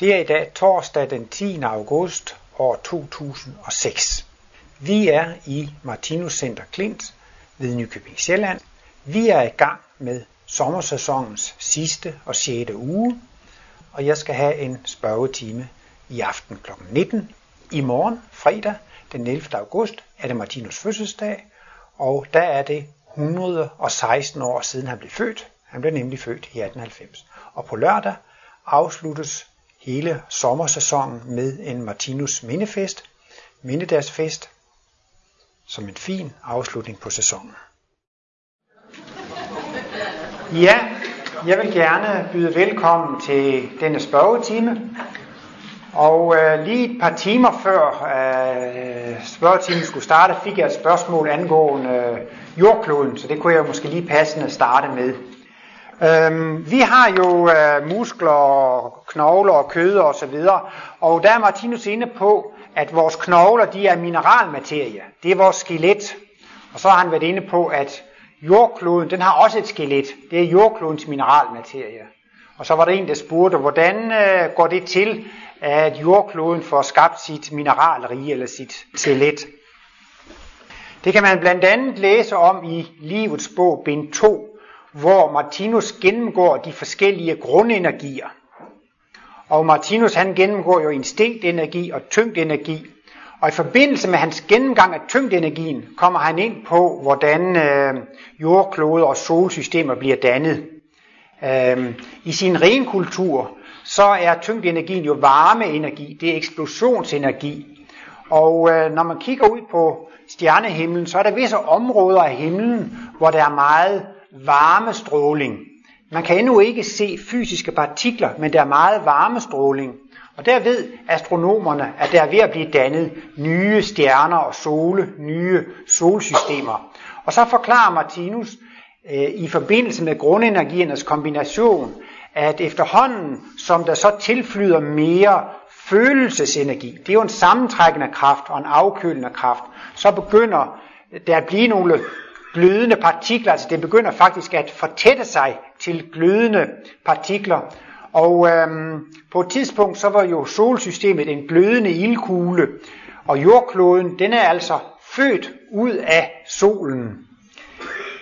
Det er i dag torsdag den 10. august år 2006. Vi er i Martinus Center Klint ved Nykøbing Sjælland. Vi er i gang med sommersæsonens sidste og 6. uge, og jeg skal have en spørgetime i aften kl. 19. I morgen, fredag, den 11. august, er det Martinus fødselsdag, og der er det 116 år siden han blev født. Han blev nemlig født i 1890. Og på lørdag afsluttes hele sommersæsonen med en Martinus mindefest, mindedagsfest, som en fin afslutning på sæsonen. Ja, jeg vil gerne byde velkommen til denne spørgetime. Og øh, lige et par timer før øh, spørgetimen skulle starte, fik jeg et spørgsmål angående øh, jordkloden, så det kunne jeg måske lige passende starte med. Øhm, vi har jo øh, muskler, knogler og kød og så videre, og der er Martinus inde på, at vores knogler de er mineralmaterie. Det er vores skelet. Og så har han været inde på, at jordkloden den har også et skelet. Det er jordklodens mineralmaterie. Og så var der en, der spurgte, hvordan øh, går det til, at jordkloden får skabt sit mineralrige eller sit skelet. Det kan man blandt andet læse om i Livets bog, bind 2, hvor Martinus gennemgår de forskellige grundenergier. Og Martinus han gennemgår jo instinktenergi og tyngdenergi. Og i forbindelse med hans gennemgang af tyngdenergien kommer han ind på, hvordan øh, jordkloder og solsystemer bliver dannet. Øh, I sin renkultur, så er tyngdenergien jo varmeenergi, det er eksplosionsenergi. Og øh, når man kigger ud på stjernehimlen, så er der visse områder af himlen, hvor der er meget varmestråling. Man kan endnu ikke se fysiske partikler, men der er meget varmestråling. Og der ved astronomerne, at der er ved at blive dannet nye stjerner og sole, nye solsystemer. Og så forklarer Martinus øh, i forbindelse med grundenergiernes kombination, at efterhånden, som der så tilflyder mere følelsesenergi, det er jo en sammentrækkende kraft og en afkølende kraft, så begynder der at blive nogle glødende partikler, altså det begynder faktisk at fortætte sig til glødende partikler. Og øhm, på et tidspunkt så var jo solsystemet en glødende ildkugle, og jordkloden den er altså født ud af solen.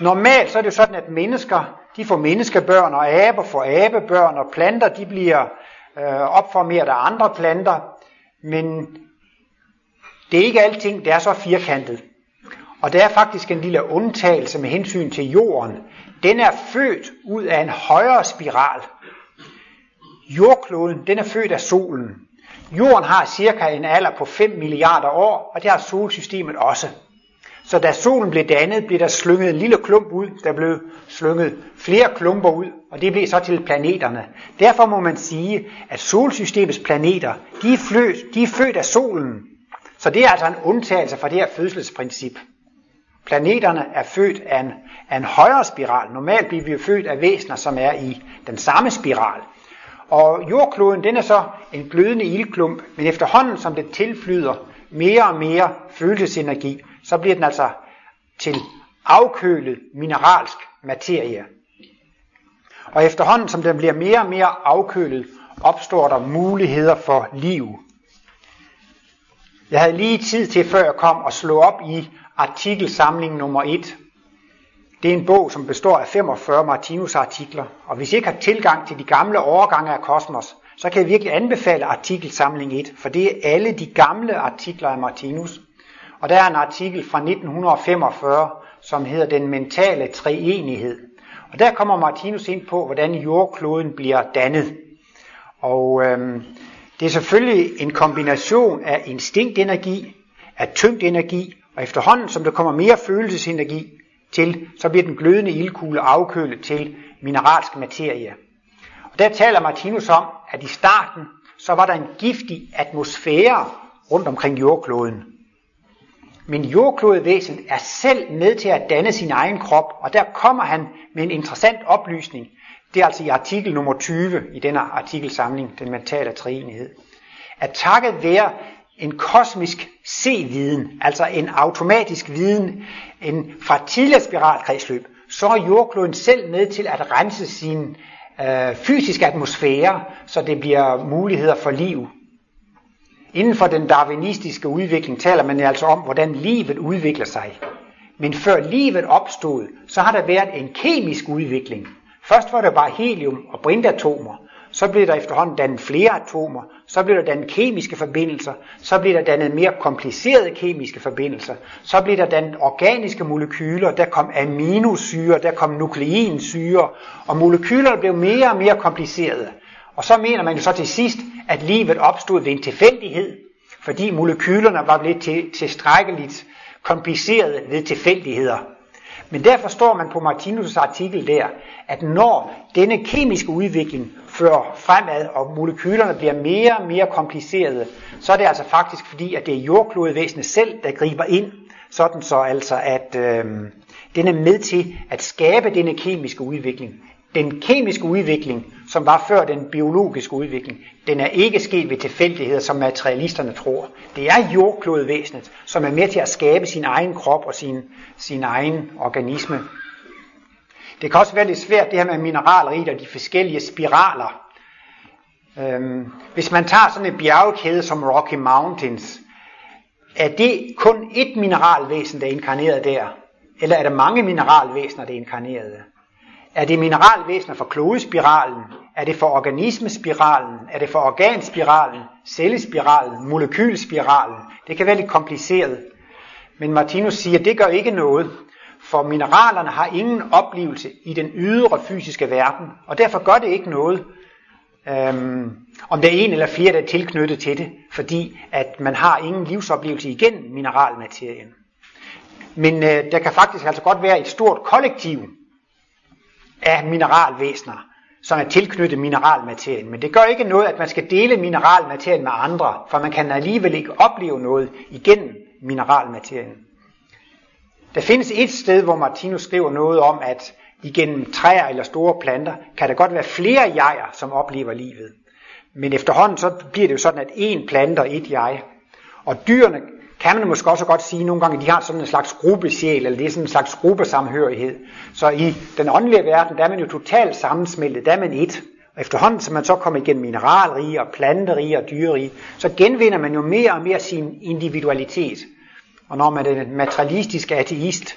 Normalt så er det jo sådan, at mennesker de får menneskebørn, og aber får abebørn, og planter de bliver øh, opformeret af andre planter. Men det er ikke alting, der er så firkantet. Og der er faktisk en lille undtagelse med hensyn til jorden. Den er født ud af en højere spiral. Jordkloden, den er født af solen. Jorden har cirka en alder på 5 milliarder år, og det har solsystemet også. Så da solen blev dannet, blev der slynget en lille klump ud, der blev slynget flere klumper ud, og det blev så til planeterne. Derfor må man sige, at solsystemets planeter, de er, født, de er født af solen. Så det er altså en undtagelse fra det her fødselsprincip. Planeterne er født af en, af en højere spiral. Normalt bliver vi jo født af væsener, som er i den samme spiral. Og jordkloden, den er så en glødende ildklump, men efterhånden som det tilflyder mere og mere følelsesenergi, så bliver den altså til afkølet mineralsk materie. Og efterhånden som den bliver mere og mere afkølet, opstår der muligheder for liv. Jeg havde lige tid til, før jeg kom, at slå op i artikelsamling nummer 1. Det er en bog, som består af 45 Martinus-artikler, og hvis I ikke har tilgang til de gamle overgange af Kosmos, så kan jeg virkelig anbefale artikelsamling 1, for det er alle de gamle artikler af Martinus. Og der er en artikel fra 1945, som hedder Den mentale treenighed. Og der kommer Martinus ind på, hvordan jordkloden bliver dannet. Og øhm, det er selvfølgelig en kombination af instinktenergi, af tyngdenergi og efterhånden, som der kommer mere følelsesenergi til, så bliver den glødende ildkugle afkølet til mineralsk materie. Og der taler Martinus om, at i starten, så var der en giftig atmosfære rundt omkring jordkloden. Men jordklodevæsenet er selv med til at danne sin egen krop, og der kommer han med en interessant oplysning. Det er altså i artikel nummer 20 i denne artikelsamling, den mentale træenighed. At takket være en kosmisk se-viden, altså en automatisk viden, en fra tidligere spiralkredsløb, så er jordkloden selv med til at rense sin øh, fysiske atmosfære, så det bliver muligheder for liv. Inden for den darwinistiske udvikling taler man altså om, hvordan livet udvikler sig. Men før livet opstod, så har der været en kemisk udvikling. Først var der bare helium og brintatomer, så blev der efterhånden dannet flere atomer, så blev der dannet kemiske forbindelser, så blev der dannet mere komplicerede kemiske forbindelser, så blev der dannet organiske molekyler, der kom aminosyre, der kom nukleinsyre, og molekylerne blev mere og mere komplicerede. Og så mener man jo så til sidst, at livet opstod ved en tilfældighed, fordi molekylerne var blevet til, tilstrækkeligt komplicerede ved tilfældigheder. Men der forstår man på Martinus' artikel der, at når denne kemiske udvikling fører fremad, og molekylerne bliver mere og mere komplicerede, så er det altså faktisk fordi, at det er jordklodevæsenet selv, der griber ind, sådan så altså, at øh, den er med til at skabe denne kemiske udvikling. Den kemiske udvikling, som var før den biologiske udvikling, den er ikke sket ved tilfældigheder, som materialisterne tror. Det er jordklodvæsenet, som er med til at skabe sin egen krop og sin, sin egen organisme. Det kan også være lidt svært det her med mineralrigt og de forskellige spiraler. Øhm, hvis man tager sådan en bjergkæde som Rocky Mountains, er det kun ét mineralvæsen, der er inkarneret der? Eller er der mange mineralvæsener, der er inkarneret? Er det mineralvæsener for klodespiralen? Er det for organismespiralen? Er det for organspiralen? Cellespiralen? Molekylspiralen? Det kan være lidt kompliceret. Men Martinus siger, at det gør ikke noget, for mineralerne har ingen oplevelse i den ydre fysiske verden, og derfor gør det ikke noget, øhm, om der er en eller flere, der er tilknyttet til det, fordi at man har ingen livsoplevelse igennem mineralmaterien. Men øh, der kan faktisk altså godt være et stort kollektiv af mineralvæsener, som er tilknyttet mineralmaterien. Men det gør ikke noget, at man skal dele mineralmaterien med andre, for man kan alligevel ikke opleve noget igennem mineralmaterien. Der findes et sted, hvor Martinus skriver noget om, at igennem træer eller store planter, kan der godt være flere jeger, som oplever livet. Men efterhånden så bliver det jo sådan, at en planter et jeg. Og dyrene kan man måske også godt sige nogle gange, at de har sådan en slags gruppesjæl, eller det er sådan en slags gruppesamhørighed. Så i den åndelige verden, der er man jo totalt sammensmeltet, der er man et. Og efterhånden, som man så kommer igennem mineralrige og planterige og dyrerige, så genvinder man jo mere og mere sin individualitet. Og når man er en materialistisk ateist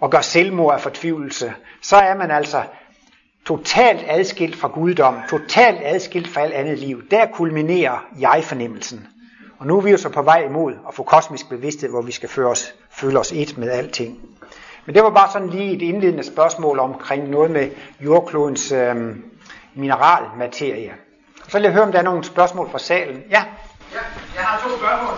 og gør selvmord af fortvivlelse, så er man altså totalt adskilt fra guddom, totalt adskilt fra alt andet liv. Der kulminerer jeg-fornemmelsen. Og nu er vi jo så på vej imod at få kosmisk bevidsthed, hvor vi skal føre os, føle os et med alting. Men det var bare sådan lige et indledende spørgsmål omkring noget med jordklodens øh, mineralmaterie. Så vil jeg høre, om der er nogle spørgsmål fra salen. Ja? Ja, jeg har to spørgsmål.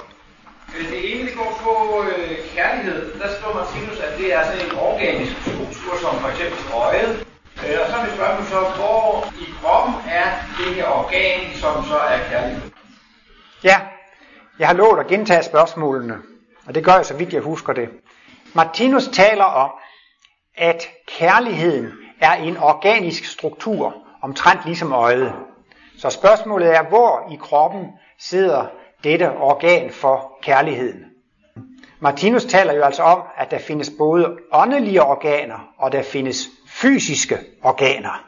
Øh, det ene det går på øh, kærlighed. Der står Martinus, at det er sådan en organisk struktur, som for eksempel øjet. Øh, og så er mit spørgsmål så, hvor i kroppen er det her organ, som så er kærlighed? Ja, jeg har lovet at gentage spørgsmålene, og det gør jeg så vidt jeg husker det. Martinus taler om, at kærligheden er en organisk struktur, omtrent ligesom øjet. Så spørgsmålet er, hvor i kroppen sidder dette organ for kærligheden. Martinus taler jo altså om, at der findes både åndelige organer, og der findes fysiske organer.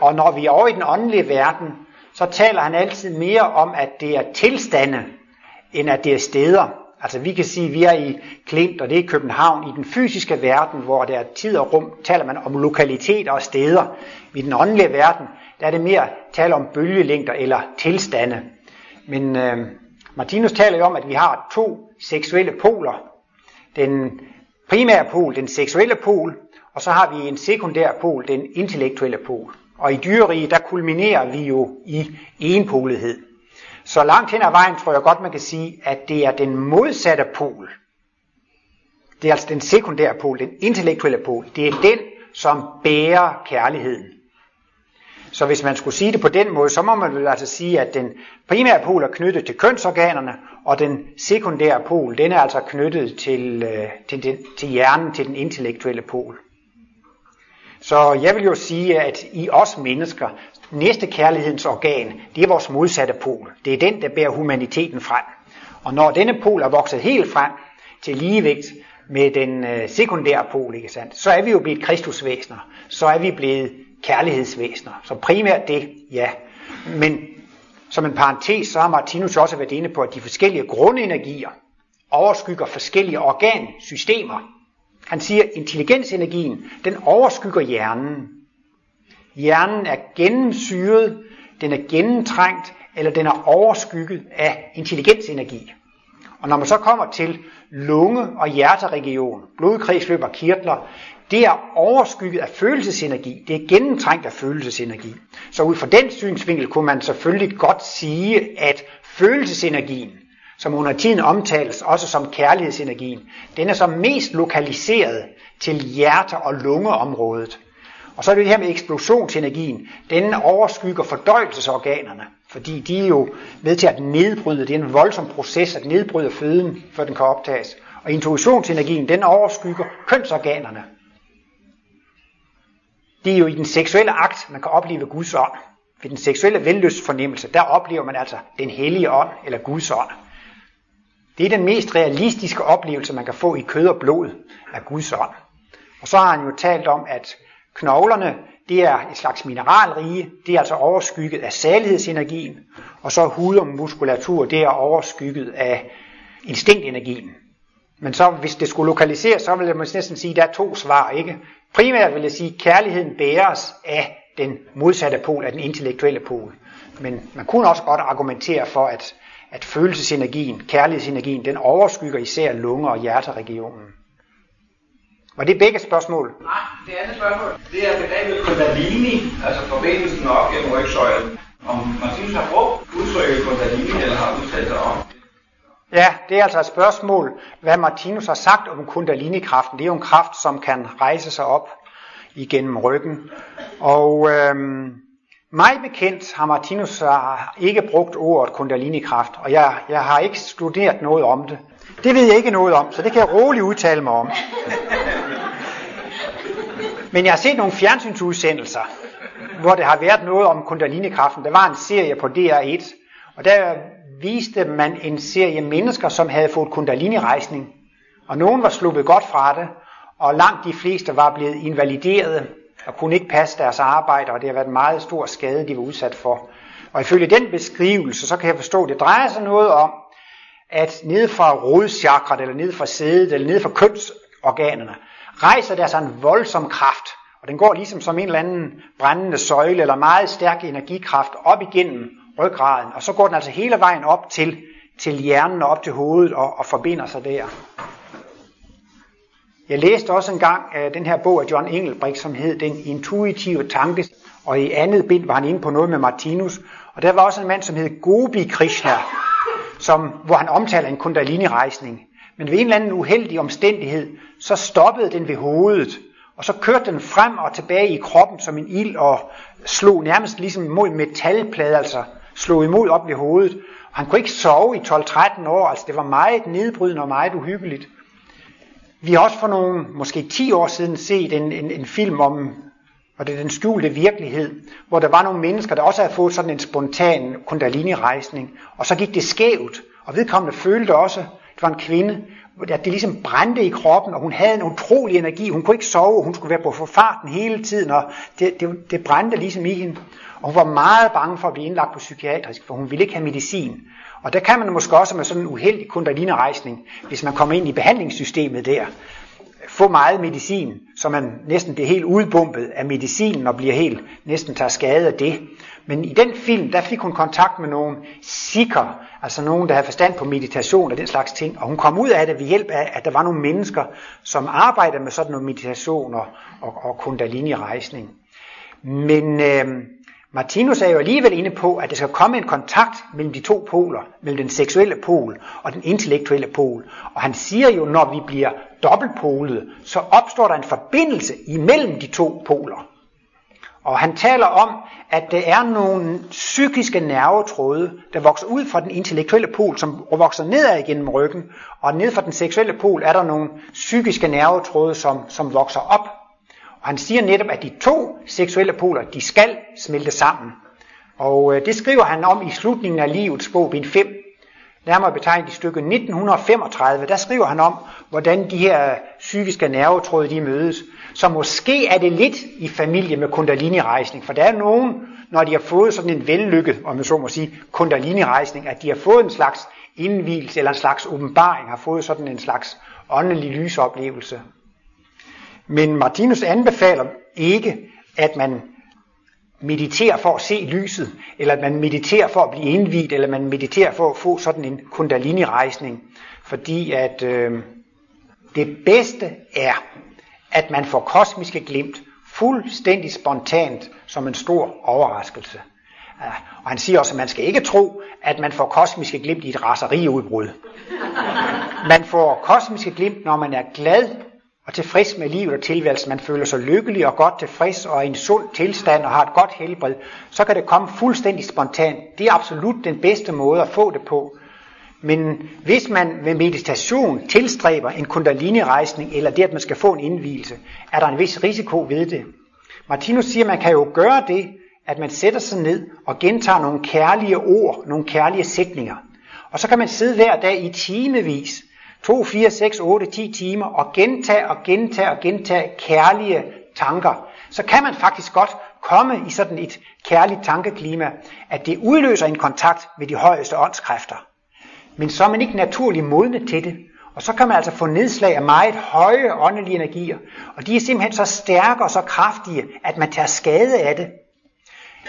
Og når vi er over i den åndelige verden, så taler han altid mere om, at det er tilstande, end at det er steder. Altså vi kan sige, at vi er i Klint, og det er København. I den fysiske verden, hvor der er tid og rum, taler man om lokaliteter og steder. I den åndelige verden, der er det mere tale om bølgelængder eller tilstande. Men øh, Martinus taler jo om, at vi har to seksuelle poler. Den primære pol, den seksuelle pol, og så har vi en sekundær pol, den intellektuelle pol. Og i dyrerige, der kulminerer vi jo i enpolighed. Så langt hen ad vejen tror jeg godt, man kan sige, at det er den modsatte pol. Det er altså den sekundære pol, den intellektuelle pol. Det er den, som bærer kærligheden. Så hvis man skulle sige det på den måde, så må man vel altså sige, at den primære pol er knyttet til kønsorganerne, og den sekundære pol, den er altså knyttet til, øh, til, til, til hjernen, til den intellektuelle pol. Så jeg vil jo sige, at i os mennesker, næste kærlighedens organ, det er vores modsatte pol. Det er den, der bærer humaniteten frem. Og når denne pol er vokset helt frem til ligevægt med den øh, sekundære pol, ikke sandt, så er vi jo blevet kristusvæsener. Så er vi blevet kærlighedsvæsener. Så primært det, ja. Men som en parentes, så har Martinus også været inde på, at de forskellige grundenergier overskygger forskellige organsystemer. Han siger, at intelligensenergien, den overskygger hjernen. Hjernen er gennemsyret, den er gennemtrængt, eller den er overskygget af intelligensenergi. Og når man så kommer til lunge- og hjerteregion, blodkredsløb og kirtler, det er overskygget af følelsesenergi. Det er gennemtrængt af følelsesenergi. Så ud fra den synsvinkel kunne man selvfølgelig godt sige, at følelsesenergien, som under tiden omtales også som kærlighedsenergien, den er så mest lokaliseret til hjerte- og lungeområdet. Og så er det det her med eksplosionsenergien. Den overskygger fordøjelsesorganerne, fordi de er jo med til at nedbryde. Det er en voldsom proces at nedbryde føden, før den kan optages. Og intuitionsenergien, den overskygger kønsorganerne. Det er jo i den seksuelle akt, man kan opleve Guds ånd. Ved den seksuelle vellystfornemmelse, der oplever man altså den hellige ånd, eller Guds ånd. Det er den mest realistiske oplevelse, man kan få i kød og blod af Guds ånd. Og så har han jo talt om, at knoglerne, det er et slags mineralrige, det er altså overskygget af salighedsenergien, og så hud og muskulatur, det er overskygget af instinktenergien. Men så hvis det skulle lokaliseres, så vil jeg næsten sige, at der er to svar, ikke? Primært vil jeg sige, at kærligheden bæres af den modsatte pol, af den intellektuelle pol. Men man kunne også godt argumentere for, at, at følelsesenergien, kærlighedsenergien, den overskygger især lunger- og hjerteregionen. Var det begge spørgsmål? Nej, det andet spørgsmål, det er begrebet kundalini, altså forbindelsen op gennem rygsøjlen. Om Martinus har brugt udtrykket kundalini, eller har udtalt sig om Ja, det er altså et spørgsmål, hvad Martinus har sagt om kundalini-kraften. Det er jo en kraft, som kan rejse sig op igennem ryggen. Og øhm, mig bekendt har Martinus ikke brugt ordet kundalini-kraft, og jeg, jeg har ikke studeret noget om det. Det ved jeg ikke noget om, så det kan jeg roligt udtale mig om. Men jeg har set nogle fjernsynsudsendelser, hvor det har været noget om kundalinekraften. Der var en serie på DR1, og der viste man en serie mennesker, som havde fået kundalini-rejsning. Og nogen var sluppet godt fra det, og langt de fleste var blevet invalideret og kunne ikke passe deres arbejde, og det har været en meget stor skade, de var udsat for. Og ifølge den beskrivelse, så kan jeg forstå, at det drejer sig noget om, at nede fra rodchakrat, eller nede fra sædet, eller nede fra kønsorganerne, rejser der sig en voldsom kraft, og den går ligesom som en eller anden brændende søjle, eller meget stærk energikraft op igennem ryggraden, og så går den altså hele vejen op til, til hjernen og op til hovedet og, og forbinder sig der. Jeg læste også engang uh, den her bog af John Engelbrecht, som hed Den intuitive tanke, og i andet bind var han inde på noget med Martinus, og der var også en mand, som hed Gobi Krishna, som, hvor han omtaler en kundalini-rejsning. Men ved en eller anden uheldig omstændighed, så stoppede den ved hovedet, og så kørte den frem og tilbage i kroppen som en ild og slog nærmest ligesom mod metalplade, altså slog imod op ved hovedet. Og han kunne ikke sove i 12-13 år, altså det var meget nedbrydende og meget uhyggeligt. Vi har også for nogle, måske 10 år siden, set en, en, en film om, og det er den skjulte virkelighed, hvor der var nogle mennesker, der også havde fået sådan en spontan kundalini-rejsning, og så gik det skævt, og vedkommende følte også, det var en kvinde, at det ligesom brændte i kroppen, og hun havde en utrolig energi, hun kunne ikke sove, hun skulle være på farten hele tiden, og det, det, det brændte ligesom i hende. Og hun var meget bange for at blive indlagt på psykiatrisk, for hun ville ikke have medicin. Og der kan man måske også med sådan en uheldig kundalinerejsning, hvis man kommer ind i behandlingssystemet der, få meget medicin, så man næsten bliver helt udbumpet af medicinen og bliver helt næsten tager skade af det. Men i den film, der fik hun kontakt med nogle sikker, altså nogen, der havde forstand på meditation og den slags ting. Og hun kom ud af det ved hjælp af, at der var nogle mennesker, som arbejdede med sådan noget meditation og, og, og kundalini-rejsning. Men øh, Martinus er jo alligevel inde på, at der skal komme en kontakt mellem de to poler, mellem den seksuelle pol og den intellektuelle pol. Og han siger jo, når vi bliver dobbeltpolet, så opstår der en forbindelse imellem de to poler. Og han taler om, at der er nogle psykiske nervetråde, der vokser ud fra den intellektuelle pol, som vokser nedad igennem ryggen, og ned fra den seksuelle pol er der nogle psykiske nervetråde, som, som vokser op. Og han siger netop, at de to seksuelle poler, de skal smelte sammen. Og øh, det skriver han om i slutningen af livets bog, bind 5, nærmere betegnet i stykke 1935, der skriver han om, hvordan de her øh, psykiske nervetråde de mødes. Så måske er det lidt i familie med kundalini-rejsning, for der er nogen, når de har fået sådan en vellykket, om man så må sige, kundalini-rejsning, at de har fået en slags indvielse eller en slags åbenbaring, har fået sådan en slags åndelig lysoplevelse. Men Martinus anbefaler ikke, at man mediterer for at se lyset, eller at man mediterer for at blive indvidt, eller man mediterer for at få sådan en kundalini-rejsning. Fordi at øh, det bedste er, at man får kosmiske glimt fuldstændig spontant som en stor overraskelse. Og han siger også, at man skal ikke tro, at man får kosmiske glimt i et raseriudbrud. Man får kosmiske glimt, når man er glad og tilfreds med livet og tilværelsen. Man føler sig lykkelig og godt tilfreds og i en sund tilstand og har et godt helbred. Så kan det komme fuldstændig spontant. Det er absolut den bedste måde at få det på. Men hvis man ved meditation tilstræber en kundalini-rejsning, eller det, at man skal få en indvielse, er der en vis risiko ved det. Martinus siger, at man kan jo gøre det, at man sætter sig ned og gentager nogle kærlige ord, nogle kærlige sætninger. Og så kan man sidde hver dag i timevis, 2, 4, 6, 8, 10 timer, og gentage og gentage og gentage kærlige tanker. Så kan man faktisk godt komme i sådan et kærligt tankeklima, at det udløser en kontakt med de højeste åndskræfter. Men så er man ikke naturlig modnet til det. Og så kan man altså få nedslag af meget høje åndelige energier. Og de er simpelthen så stærke og så kraftige, at man tager skade af det.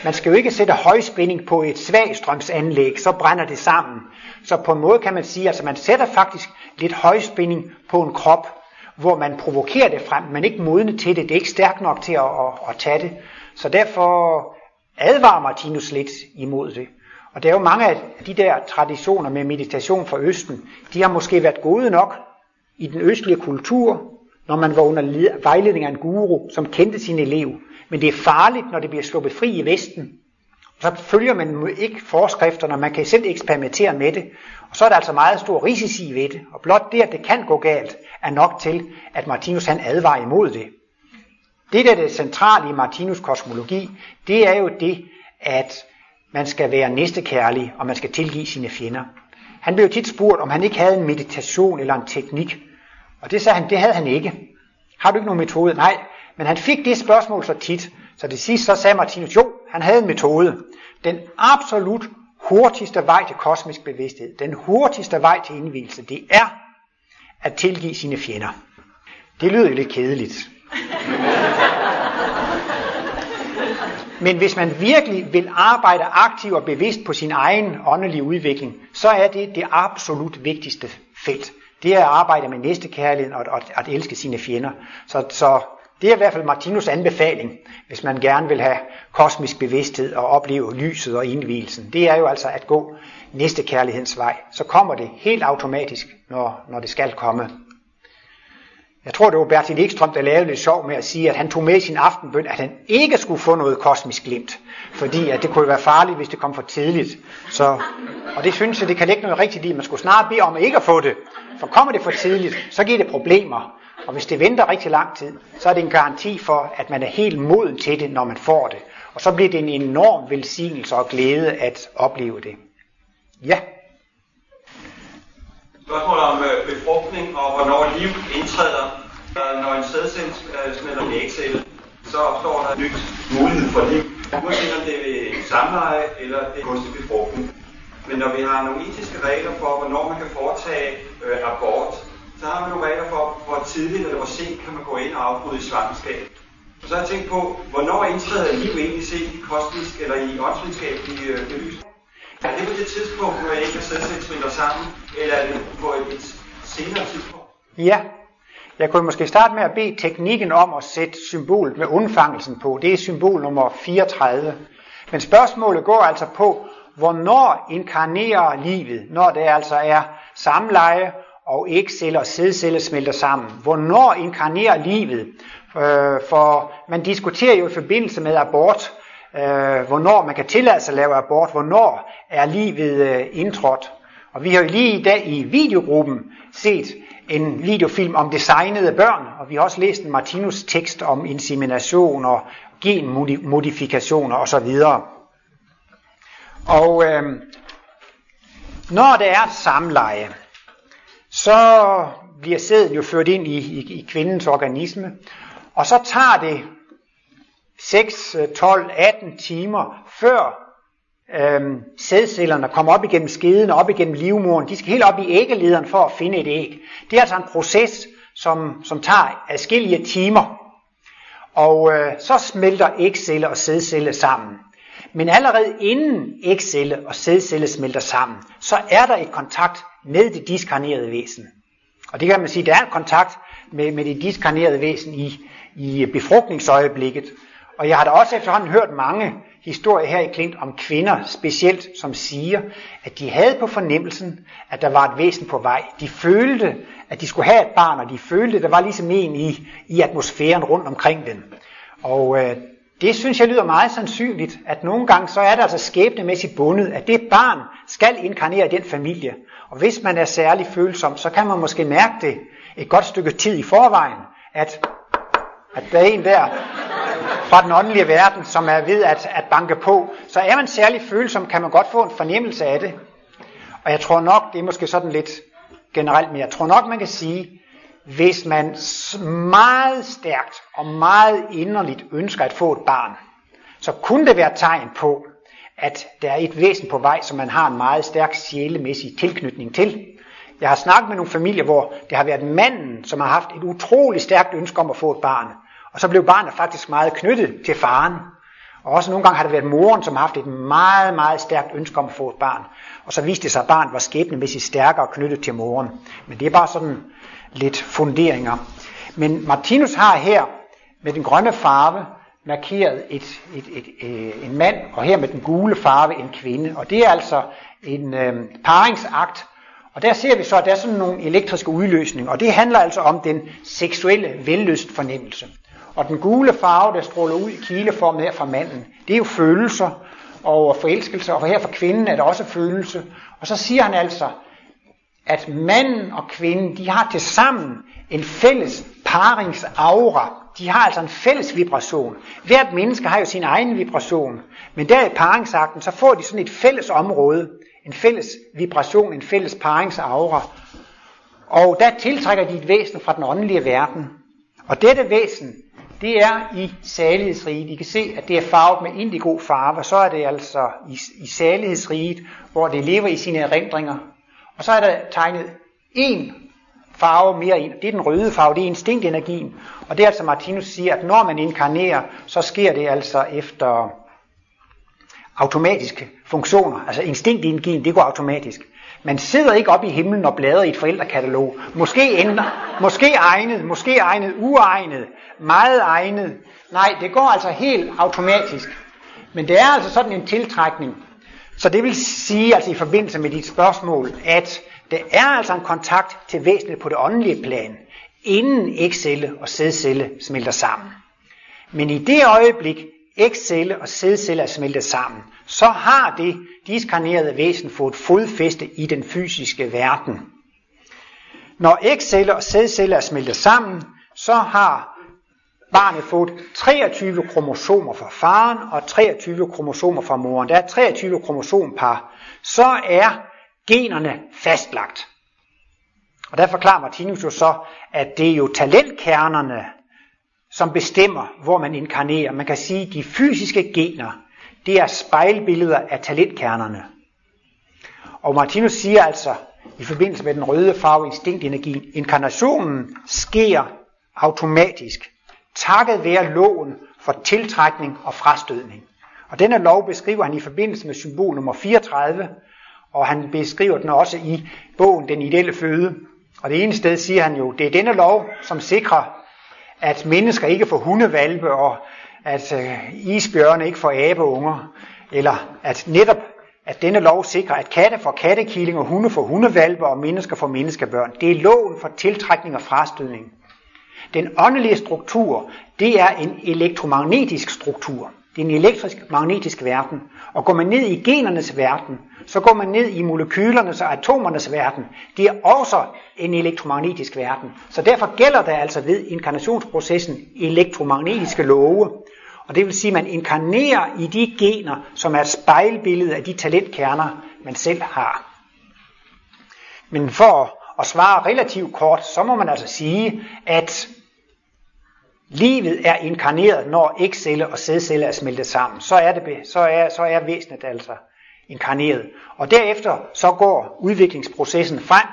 Man skal jo ikke sætte højspænding på et svagstrømsanlæg, så brænder det sammen. Så på en måde kan man sige, at altså man sætter faktisk lidt højspænding på en krop, hvor man provokerer det frem, men ikke modne til det. Det er ikke stærkt nok til at, at, at tage det. Så derfor advarer Martinus lidt imod det. Og der er jo mange af de der traditioner med meditation fra Østen, de har måske været gode nok i den østlige kultur, når man var under vejledning af en guru, som kendte sin elev. Men det er farligt, når det bliver sluppet fri i Vesten. Så følger man ikke forskrifterne, man kan selv eksperimentere med det. Og så er der altså meget stor risici ved det. Og blot det, at det kan gå galt, er nok til, at Martinus han advarer imod det. Det, der er det centrale i Martinus kosmologi, det er jo det, at man skal være næstekærlig, og man skal tilgive sine fjender. Han blev tit spurgt, om han ikke havde en meditation eller en teknik. Og det sagde han, det havde han ikke. Har du ikke nogen metode? Nej, men han fik det spørgsmål så tit, så det sidste så sagde Martinus, jo, han havde en metode. Den absolut hurtigste vej til kosmisk bevidsthed, den hurtigste vej til indvielse, det er at tilgive sine fjender. Det lyder jo lidt kedeligt. Men hvis man virkelig vil arbejde aktivt og bevidst på sin egen åndelige udvikling, så er det det absolut vigtigste felt. Det er at arbejde med næstekærligheden og at, at elske sine fjender. Så, så det er i hvert fald Martinus anbefaling, hvis man gerne vil have kosmisk bevidsthed og opleve lyset og indvielsen. Det er jo altså at gå næstekærlighedens vej. Så kommer det helt automatisk, når, når det skal komme. Jeg tror, det var Bertil Ekstrøm, der lavede lidt sjov med at sige, at han tog med i sin aftenbøn, at han ikke skulle få noget kosmisk glimt. Fordi at det kunne være farligt, hvis det kom for tidligt. Så, og det synes jeg, det kan ligge noget rigtigt i. Man skulle snart bede om ikke at få det. For kommer det for tidligt, så giver det problemer. Og hvis det venter rigtig lang tid, så er det en garanti for, at man er helt moden til det, når man får det. Og så bliver det en enorm velsignelse og glæde at opleve det. Ja. Spørgsmål om øh, befrugtning og hvornår liv indtræder. Når en sædcelle øh, smelter en ægcelle, så opstår der en nyt mulighed for liv. Uanset om det er ved samleje eller det er kunstig befrugtning. Men når vi har nogle etiske regler for, hvornår man kan foretage øh, abort, så har vi nogle regler for, hvor tidligt eller hvor sent kan man gå ind og afbryde i svangerskab. Og så har jeg tænkt på, hvornår indtræder liv egentlig set i kosmisk eller i åndsvidenskabelig øh, belysning? Er det på det tidspunkt, hvor jeg ikke har sædsætsmidler sammen, eller er det på et senere tidspunkt? Ja, jeg kunne måske starte med at bede teknikken om at sætte symbolet med undfangelsen på. Det er symbol nummer 34. Men spørgsmålet går altså på, hvornår inkarnerer livet, når det altså er samleje og ægceller og sædceller smelter sammen. Hvornår inkarnerer livet? Øh, for man diskuterer jo i forbindelse med abort, øh, hvornår man kan tillade sig at lave abort, hvornår er livet øh, indtrådt. Og vi har jo lige i dag i videogruppen set en videofilm om designede børn, og vi har også læst en Martinus tekst om insemination og genmodifikationer osv. Og øh, Når der er et samleje, så bliver sæden jo ført ind i, i, i kvindens organisme, og så tager det 6, 12, 18 timer før øhm, sædcellerne kommer op igennem skeden og op igennem livmoderen. De skal helt op i æggelederen for at finde et æg. Det er altså en proces, som, som tager adskillige timer. Og øh, så smelter ægcelle og sædcelle sammen. Men allerede inden ægcelle og sædcelle smelter sammen, så er der et kontakt med det diskarnerede væsen. Og det kan man sige, der er en kontakt med, med det diskarnerede væsen i, i befrugtningsøjeblikket. Og jeg har da også efterhånden hørt mange historier her i Klint om kvinder specielt, som siger, at de havde på fornemmelsen, at der var et væsen på vej. De følte, at de skulle have et barn, og de følte, at der var ligesom en i, i atmosfæren rundt omkring dem. Og øh, det synes jeg lyder meget sandsynligt, at nogle gange så er der altså skæbnemæssigt bundet, at det barn skal inkarnere i den familie. Og hvis man er særlig følsom, så kan man måske mærke det et godt stykke tid i forvejen, at, at der er en der fra den åndelige verden, som er ved at, at banke på. Så er man særlig følsom, kan man godt få en fornemmelse af det. Og jeg tror nok, det er måske sådan lidt generelt, men jeg tror nok, man kan sige, hvis man meget stærkt og meget inderligt ønsker at få et barn, så kunne det være tegn på, at der er et væsen på vej, som man har en meget stærk sjælemæssig tilknytning til. Jeg har snakket med nogle familier, hvor det har været manden, som har haft et utroligt stærkt ønske om at få et barn. Og så blev barnet faktisk meget knyttet til faren. Og også nogle gange har det været moren, som har haft et meget, meget stærkt ønske om at få et barn. Og så viste det sig, at barnet var skæbnemæssigt stærkere knyttet til moren. Men det er bare sådan lidt funderinger. Men Martinus har her med den grønne farve markeret et, et, et, et, øh, en mand, og her med den gule farve en kvinde. Og det er altså en øh, paringsakt. Og der ser vi så, at der er sådan nogle elektriske udløsninger, og det handler altså om den seksuelle vellyst fornemmelse. Og den gule farve, der stråler ud i kileformen her fra manden, det er jo følelser og forelskelse, og her for kvinden er der også følelse. Og så siger han altså, at manden og kvinden, de har til sammen en fælles paringsaura. De har altså en fælles vibration. Hvert menneske har jo sin egen vibration. Men der i paringsakten, så får de sådan et fælles område. En fælles vibration, en fælles paringsaura. Og der tiltrækker de et væsen fra den åndelige verden. Og dette væsen, det er i salighedsriget. I kan se, at det er farvet med indigo farve. Så er det altså i, i salighedsriget, hvor det lever i sine erindringer. Og så er der tegnet en farve mere ind. Det er den røde farve, det er instinktenergien. Og det er altså, Martinus siger, at når man inkarnerer, så sker det altså efter automatiske funktioner. Altså instinktenergien, det går automatisk. Man sidder ikke op i himlen og bladrer i et forældrekatalog. Måske, ender, måske egnet, måske egnet, uegnet, meget egnet. Nej, det går altså helt automatisk. Men det er altså sådan en tiltrækning. Så det vil sige, altså i forbindelse med dit spørgsmål, at der er altså en kontakt til væsenet på det åndelige plan, inden ægcelle og sædcelle smelter sammen. Men i det øjeblik, ægcelle og sædcelle er smeltet sammen, så har det diskarnerede væsen fået fodfæste i den fysiske verden. Når ægceller og sædceller er smeltet sammen, så har barnet fået 23 kromosomer fra faren og 23 kromosomer fra moren. Der er 23 kromosompar. Så er generne fastlagt. Og der forklarer Martinus jo så, at det er jo talentkernerne, som bestemmer, hvor man inkarnerer. Man kan sige, at de fysiske gener, det er spejlbilleder af talentkernerne. Og Martinus siger altså, i forbindelse med den røde farve instinktenergi, inkarnationen sker automatisk, takket være loven for tiltrækning og frastødning. Og denne lov beskriver han i forbindelse med symbol nummer 34, og han beskriver den også i bogen Den ideelle føde. Og det ene sted siger han jo, det er denne lov, som sikrer, at mennesker ikke får hundevalpe, og at øh, isbjørne ikke får abeunger, eller at netop at denne lov sikrer, at katte får kattekilling, og hunde får hundevalpe, og mennesker får menneskebørn. Det er loven for tiltrækning og frastødning. Den åndelige struktur, det er en elektromagnetisk struktur den elektrisk-magnetiske verden. Og går man ned i genernes verden, så går man ned i molekylernes og atomernes verden. Det er også en elektromagnetisk verden. Så derfor gælder der altså ved inkarnationsprocessen elektromagnetiske love. Og det vil sige, at man inkarnerer i de gener, som er et spejlbillede af de talentkerner, man selv har. Men for at svare relativt kort, så må man altså sige, at livet er inkarneret, når ægcelle og sædcelle er smeltet sammen. Så er, det, så er, så er væsenet altså inkarneret. Og derefter så går udviklingsprocessen frem,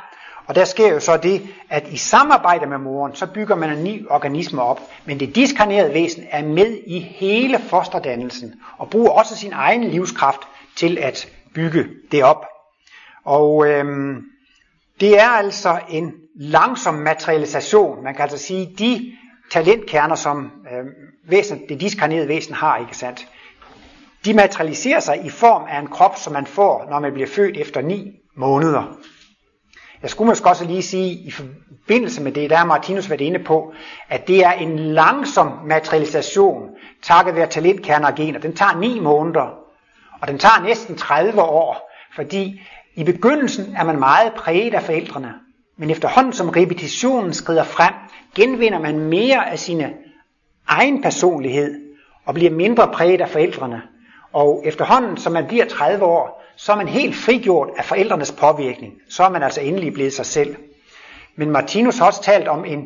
og der sker jo så det, at i samarbejde med moren, så bygger man en ny organisme op. Men det diskarnerede væsen er med i hele fosterdannelsen, og bruger også sin egen livskraft til at bygge det op. Og øhm, det er altså en langsom materialisation. Man kan altså sige, de talentkerner, som øh, væsen, det diskarnerede væsen har, ikke sandt? De materialiserer sig i form af en krop, som man får, når man bliver født efter ni måneder. Jeg skulle måske også lige sige, i forbindelse med det, der har Martinus været inde på, at det er en langsom materialisation, takket være talentkerner og gener. Den tager 9 måneder, og den tager næsten 30 år, fordi i begyndelsen er man meget præget af forældrene, men efterhånden som repetitionen skrider frem, genvinder man mere af sine egen personlighed og bliver mindre præget af forældrene. Og efterhånden som man bliver 30 år, så er man helt frigjort af forældrenes påvirkning. Så er man altså endelig blevet sig selv. Men Martinus har også talt om en,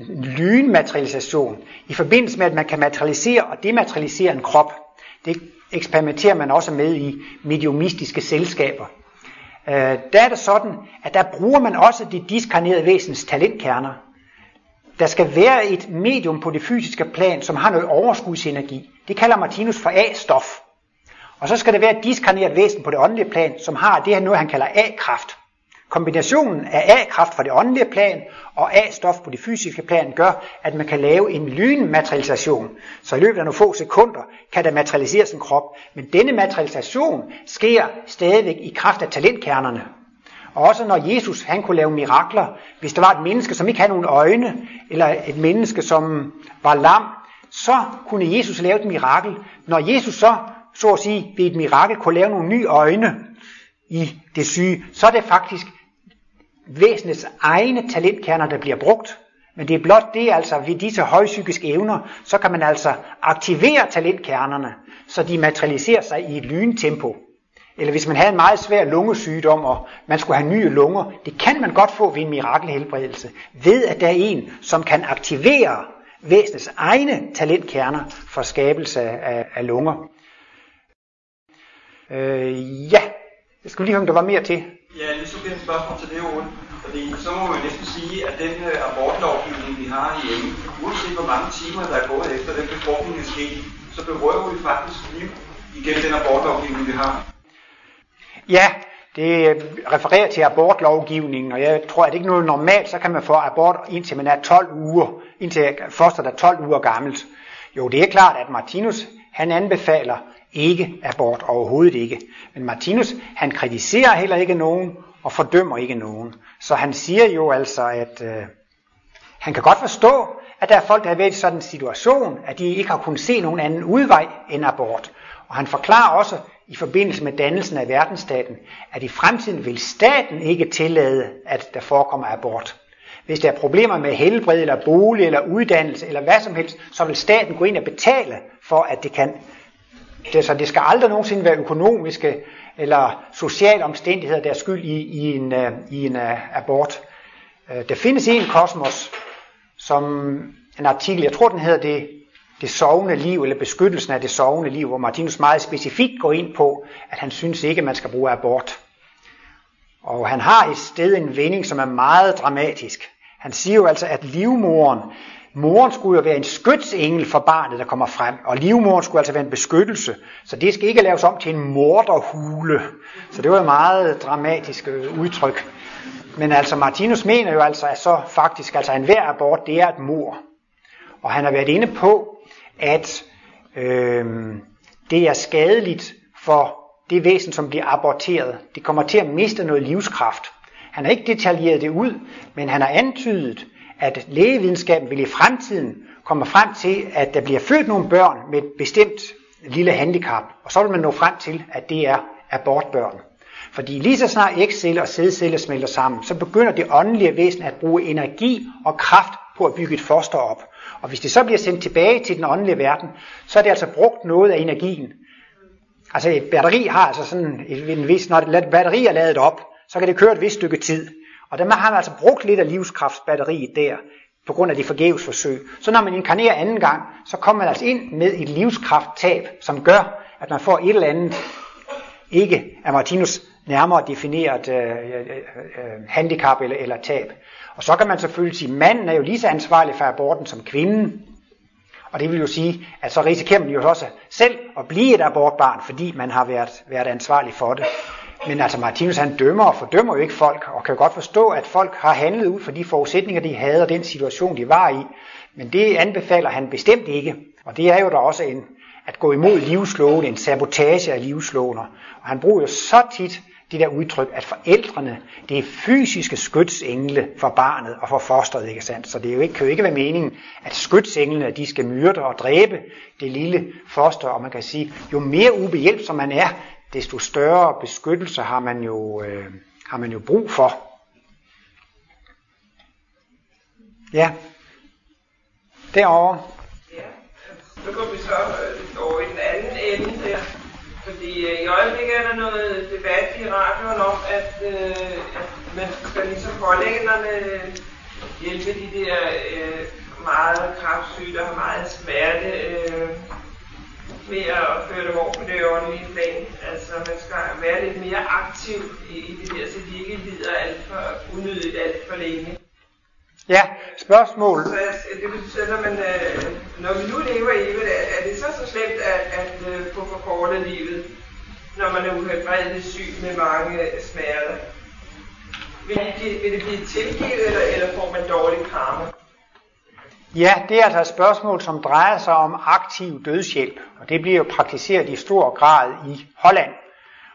en lynmaterialisation i forbindelse med, at man kan materialisere og dematerialisere en krop. Det eksperimenterer man også med i mediumistiske selskaber. Øh, der er det sådan, at der bruger man også det diskarnerede væsens talentkerner. Der skal være et medium på det fysiske plan, som har noget overskudsenergi. Det kalder Martinus for A-stof. Og så skal der være et diskarneret væsen på det åndelige plan, som har det her noget, han kalder A-kraft. Kombinationen af A-kraft fra det åndelige plan og A-stof på det fysiske plan gør, at man kan lave en lynmaterialisation. Så i løbet af nogle få sekunder kan der materialiseres en krop. Men denne materialisation sker stadigvæk i kraft af talentkernerne. Og også når Jesus han kunne lave mirakler, hvis der var et menneske, som ikke havde nogen øjne, eller et menneske, som var lam, så kunne Jesus lave et mirakel. Når Jesus så så at sige, ved et mirakel kunne lave nogle nye øjne i det syge, så er det faktisk væsenets egne talentkerner, der bliver brugt. Men det er blot det, altså ved disse højpsykiske evner, så kan man altså aktivere talentkernerne, så de materialiserer sig i et lyntempo. Eller hvis man havde en meget svær lungesygdom, og man skulle have nye lunger, det kan man godt få ved en mirakelhelbredelse, ved at der er en, som kan aktivere væsenets egne talentkerner for skabelse af, af lunger. Øh, ja, jeg skulle lige høre, om der var mere til. Ja, lige så bliver et spørgsmål til det, Ole. Fordi så må man næsten sige, at den uh, abortlovgivning, vi har hjemme, uanset hvor mange timer, der er gået efter den befrugtning er sket, så berører vi faktisk liv igennem den abortlovgivning, vi har. Ja, det øh, refererer til abortlovgivningen, og jeg tror, at det ikke er noget normalt, så kan man få abort indtil man er 12 uger, indtil fosteret er 12 uger gammelt. Jo, det er klart, at Martinus han anbefaler ikke abort, overhovedet ikke. Men Martinus, han kritiserer heller ikke nogen, og fordømmer ikke nogen. Så han siger jo altså, at øh, han kan godt forstå, at der er folk, der er været i sådan en situation, at de ikke har kunnet se nogen anden udvej end abort. Og han forklarer også i forbindelse med dannelsen af verdensstaten, at i fremtiden vil staten ikke tillade, at der forekommer abort. Hvis der er problemer med helbred, eller bolig, eller uddannelse, eller hvad som helst, så vil staten gå ind og betale for, at det kan det, så det skal aldrig nogensinde være økonomiske eller sociale omstændigheder, der er skyld i, i en, øh, i en uh, abort. Uh, der findes en kosmos, som en artikel, jeg tror den hedder det, det sovende liv, eller beskyttelsen af det sovende liv, hvor Martinus meget specifikt går ind på, at han synes ikke, at man skal bruge abort. Og han har i stedet en vending, som er meget dramatisk. Han siger jo altså, at livmoren Moren skulle jo være en skytsengel for barnet, der kommer frem, og livmoren skulle altså være en beskyttelse. Så det skal ikke laves om til en morderhule. Så det var et meget dramatisk øh, udtryk. Men altså Martinus mener jo altså, at så faktisk altså enhver abort, det er et mor. Og han har været inde på, at øh, det er skadeligt for det væsen, som bliver aborteret. Det kommer til at miste noget livskraft. Han har ikke detaljeret det ud, men han har antydet, at lægevidenskaben vil i fremtiden komme frem til, at der bliver født nogle børn med et bestemt lille handicap, og så vil man nå frem til, at det er abortbørn. Fordi lige så snart ægceller og sædceller smelter sammen, så begynder det åndelige væsen at bruge energi og kraft på at bygge et foster op. Og hvis det så bliver sendt tilbage til den åndelige verden, så er det altså brugt noget af energien. Altså et batteri har altså sådan en vis, når et batteri er ladet op, så kan det køre et vist stykke tid. Og der har man altså brugt lidt af livskraftsbatteriet der, på grund af de forgæves forsøg. Så når man inkarnerer anden gang, så kommer man altså ind med et livskrafttab, som gør, at man får et eller andet, ikke af Martinus nærmere defineret øh, øh, øh, øh, handicap eller, eller tab. Og så kan man selvfølgelig sige, at manden er jo lige så ansvarlig for aborten som kvinden. Og det vil jo sige, at så risikerer man jo også selv at blive et abortbarn, fordi man har været, været ansvarlig for det. Men altså Martinus han dømmer og fordømmer jo ikke folk, og kan godt forstå, at folk har handlet ud for de forudsætninger, de havde, og den situation, de var i. Men det anbefaler han bestemt ikke. Og det er jo da også en, at gå imod livsloven, en sabotage af livsloven. Og han bruger jo så tit det der udtryk, at forældrene, det er fysiske skytsengle for barnet og for fosteret, ikke sandt? Så det er jo ikke, kan jo ikke være meningen, at skytsenglene, de skal myrde og dræbe det lille foster, og man kan sige, jo mere ubehjælpsom man er, desto større beskyttelse har man jo, øh, har man jo brug for. Ja. Derovre. Ja, så går vi så øh, over i den anden ende der. Fordi øh, i øjeblikket er der noget debat i radioen om, at, øh, at man skal ligesom pålæggerne øh, hjælpe de der øh, meget kraftsyge, der har meget smerte, øh, med at føre dem over på det åndelige plan. Altså man skal være lidt mere aktiv i, i det der, så de ikke lider alt for unødigt alt for længe. Ja, spørgsmål. Så altså, det betyder, når, man, øh, når vi nu lever i det, er det så så slemt at, at øh, få forkortet livet, når man er uhelbredeligt syg med mange smerter? Vil det, vil det blive tilgivet, eller, eller får man dårlig karma? Ja, det er altså et spørgsmål, som drejer sig om aktiv dødshjælp, og det bliver jo praktiseret i stor grad i Holland.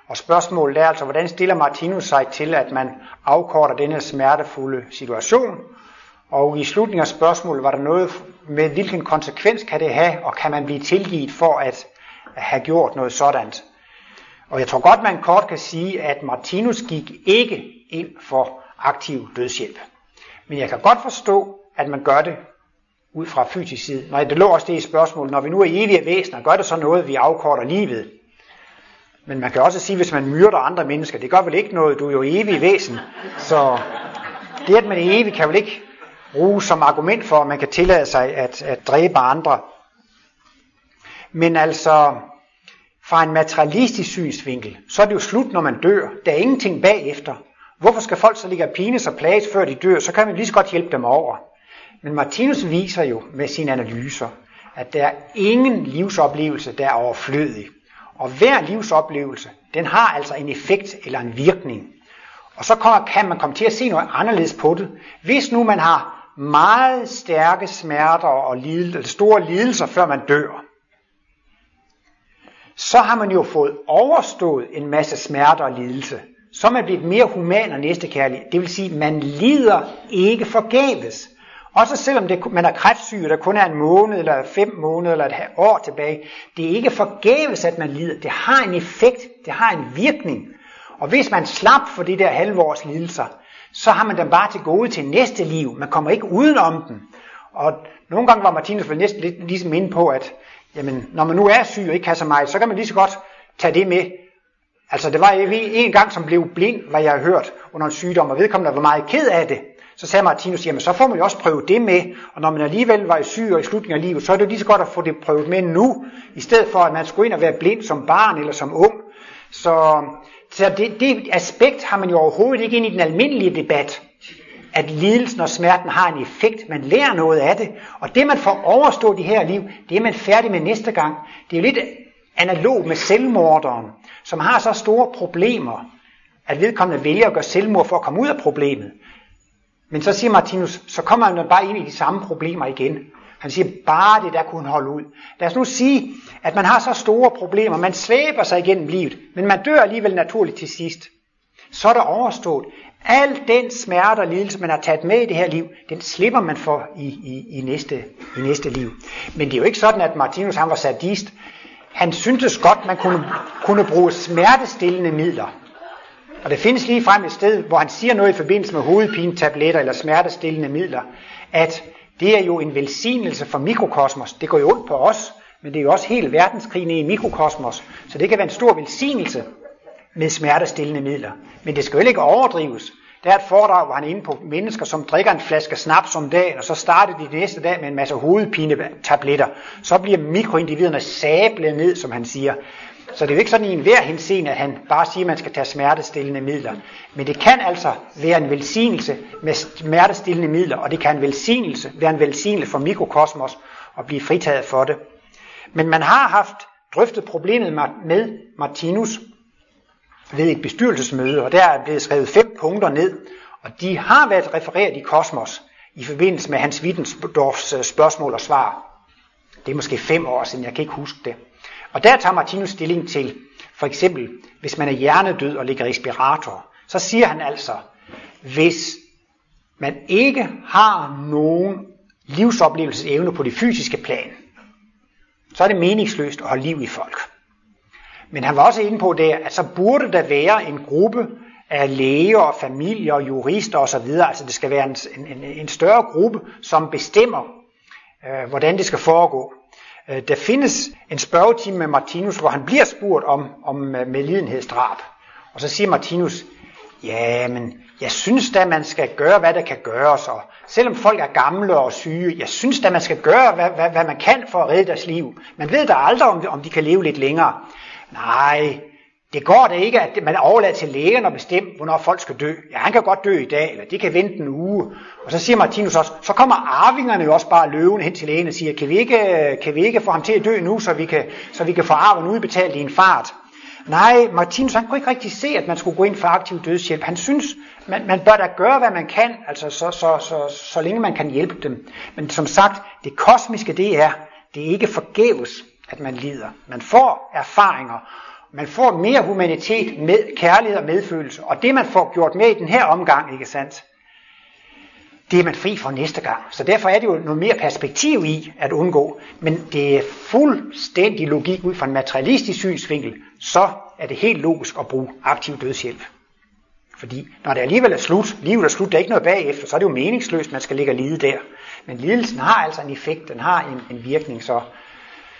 Og spørgsmålet er altså, hvordan stiller Martinus sig til, at man afkorter denne smertefulde situation? Og i slutningen af spørgsmålet var der noget med, hvilken konsekvens kan det have, og kan man blive tilgivet for at have gjort noget sådan? Og jeg tror godt, man kort kan sige, at Martinus gik ikke ind for aktiv dødshjælp. Men jeg kan godt forstå, at man gør det ud fra fysisk side. Nej, det lå også det i spørgsmålet, når vi nu er evige væsener, gør det så noget, vi afkorter livet? Men man kan også sige, hvis man myrder andre mennesker, det gør vel ikke noget, du er jo evig væsen. Så det, at man er evig, kan vel ikke bruges som argument for, at man kan tillade sig at, at dræbe andre. Men altså, fra en materialistisk synsvinkel, så er det jo slut, når man dør. Der er ingenting bagefter. Hvorfor skal folk så ligge og pines og plages, før de dør? Så kan man lige så godt hjælpe dem over. Men Martinus viser jo med sine analyser, at der er ingen livsoplevelse, der er overflødig. Og hver livsoplevelse, den har altså en effekt eller en virkning. Og så kan man komme til at se noget anderledes på det. Hvis nu man har meget stærke smerter og lidel, store lidelser, før man dør, så har man jo fået overstået en masse smerter og lidelse. Så er man blevet mere human og næstekærlig. Det vil sige, at man lider ikke forgæves. Også selvom det, man er kræftsyg, der kun er en måned, eller fem måneder, eller et år tilbage. Det er ikke forgæves, at man lider. Det har en effekt, det har en virkning. Og hvis man slap for de der halvårs lidelser, så har man dem bare til gode til næste liv. Man kommer ikke udenom dem. Og nogle gange var Martinus vel næsten lidt ligesom inde på, at jamen, når man nu er syg og ikke kan så meget, så kan man lige så godt tage det med. Altså, det var en gang, som blev blind, hvad jeg har hørt, under en sygdom, og vedkommende var meget ked af det. Så sagde Martinus, jamen så får man jo også prøve det med, og når man alligevel var syg og i slutningen af livet, så er det jo lige så godt at få det prøvet med nu, i stedet for at man skulle ind og være blind som barn eller som ung. Så, så det, det aspekt har man jo overhovedet ikke ind i den almindelige debat, at lidelsen og smerten har en effekt, man lærer noget af det, og det man får overstået i her liv, det er man færdig med næste gang. Det er jo lidt analog med selvmorderen, som har så store problemer, at vedkommende vælger at gøre selvmord for at komme ud af problemet. Men så siger Martinus, så kommer han bare ind i de samme problemer igen. Han siger, bare det der kunne holde ud. Lad os nu sige, at man har så store problemer, man svæber sig igennem livet, men man dør alligevel naturligt til sidst. Så er der overstået. Al den smerte og lidelse, man har taget med i det her liv, den slipper man for i, i, i, næste, i næste liv. Men det er jo ikke sådan, at Martinus han var sadist. Han syntes godt, man kunne, kunne bruge smertestillende midler. Og det findes lige frem et sted, hvor han siger noget i forbindelse med hovedpinetabletter eller smertestillende midler, at det er jo en velsignelse for mikrokosmos. Det går jo ondt på os, men det er jo også hele verdenskrigen i mikrokosmos. Så det kan være en stor velsignelse med smertestillende midler. Men det skal jo ikke overdrives. Der er et foredrag, hvor han er inde på mennesker, som drikker en flaske snaps om dagen, og så starter de næste dag med en masse hovedpinetabletter. Så bliver mikroindividerne sablet ned, som han siger. Så det er jo ikke sådan i enhver henseende, at han bare siger, at man skal tage smertestillende midler. Men det kan altså være en velsignelse med smertestillende midler, og det kan en velsignelse, være en velsignelse for mikrokosmos at blive fritaget for det. Men man har haft drøftet problemet med Martinus ved et bestyrelsesmøde, og der er blevet skrevet fem punkter ned, og de har været refereret i Kosmos i forbindelse med Hans Wittensdorfs øh, spørgsmål og svar. Det er måske fem år siden, jeg kan ikke huske det. Og der tager Martinus stilling til, for eksempel, hvis man er hjernedød og ligger i respirator, så siger han altså, hvis man ikke har nogen livsoplevelsesevne på det fysiske plan, så er det meningsløst at holde liv i folk. Men han var også inde på det, at så burde der være en gruppe af læger og familier og jurister osv. Altså det skal være en, en, en større gruppe, som bestemmer, øh, hvordan det skal foregå. Øh, der findes en spørgetime med Martinus, hvor han bliver spurgt om, om øh, medlidenhedsdrab. Og så siger Martinus, ja, men jeg synes da, man skal gøre, hvad der kan gøres. Og selvom folk er gamle og syge, jeg synes da, man skal gøre, hvad, hvad, hvad man kan for at redde deres liv. Man ved da aldrig, om, om de kan leve lidt længere. Nej, det går da ikke, at man overlader til lægen at bestemme, hvornår folk skal dø. Ja, han kan godt dø i dag, eller de kan vente en uge. Og så siger Martinus også, så kommer arvingerne jo også bare løvende hen til lægen og siger, kan vi ikke, kan vi ikke få ham til at dø nu, så vi kan, så vi kan få arven udbetalt i en fart? Nej, Martinus han kunne ikke rigtig se, at man skulle gå ind for aktiv dødshjælp. Han synes, man, man bør da gøre, hvad man kan, altså så, så, så, så længe man kan hjælpe dem. Men som sagt, det kosmiske det er, det er ikke forgæves, at man lider. Man får erfaringer, man får mere humanitet med kærlighed og medfølelse. Og det man får gjort med i den her omgang, ikke sandt? Det er man fri for næste gang. Så derfor er det jo noget mere perspektiv i at undgå. Men det er fuldstændig logik ud fra en materialistisk synsvinkel, så er det helt logisk at bruge aktiv dødshjælp. Fordi når det alligevel er slut, livet er slut, der er ikke noget bagefter, så er det jo meningsløst, man skal ligge og lide der. Men lidelsen har altså en effekt, den har en, en virkning, så,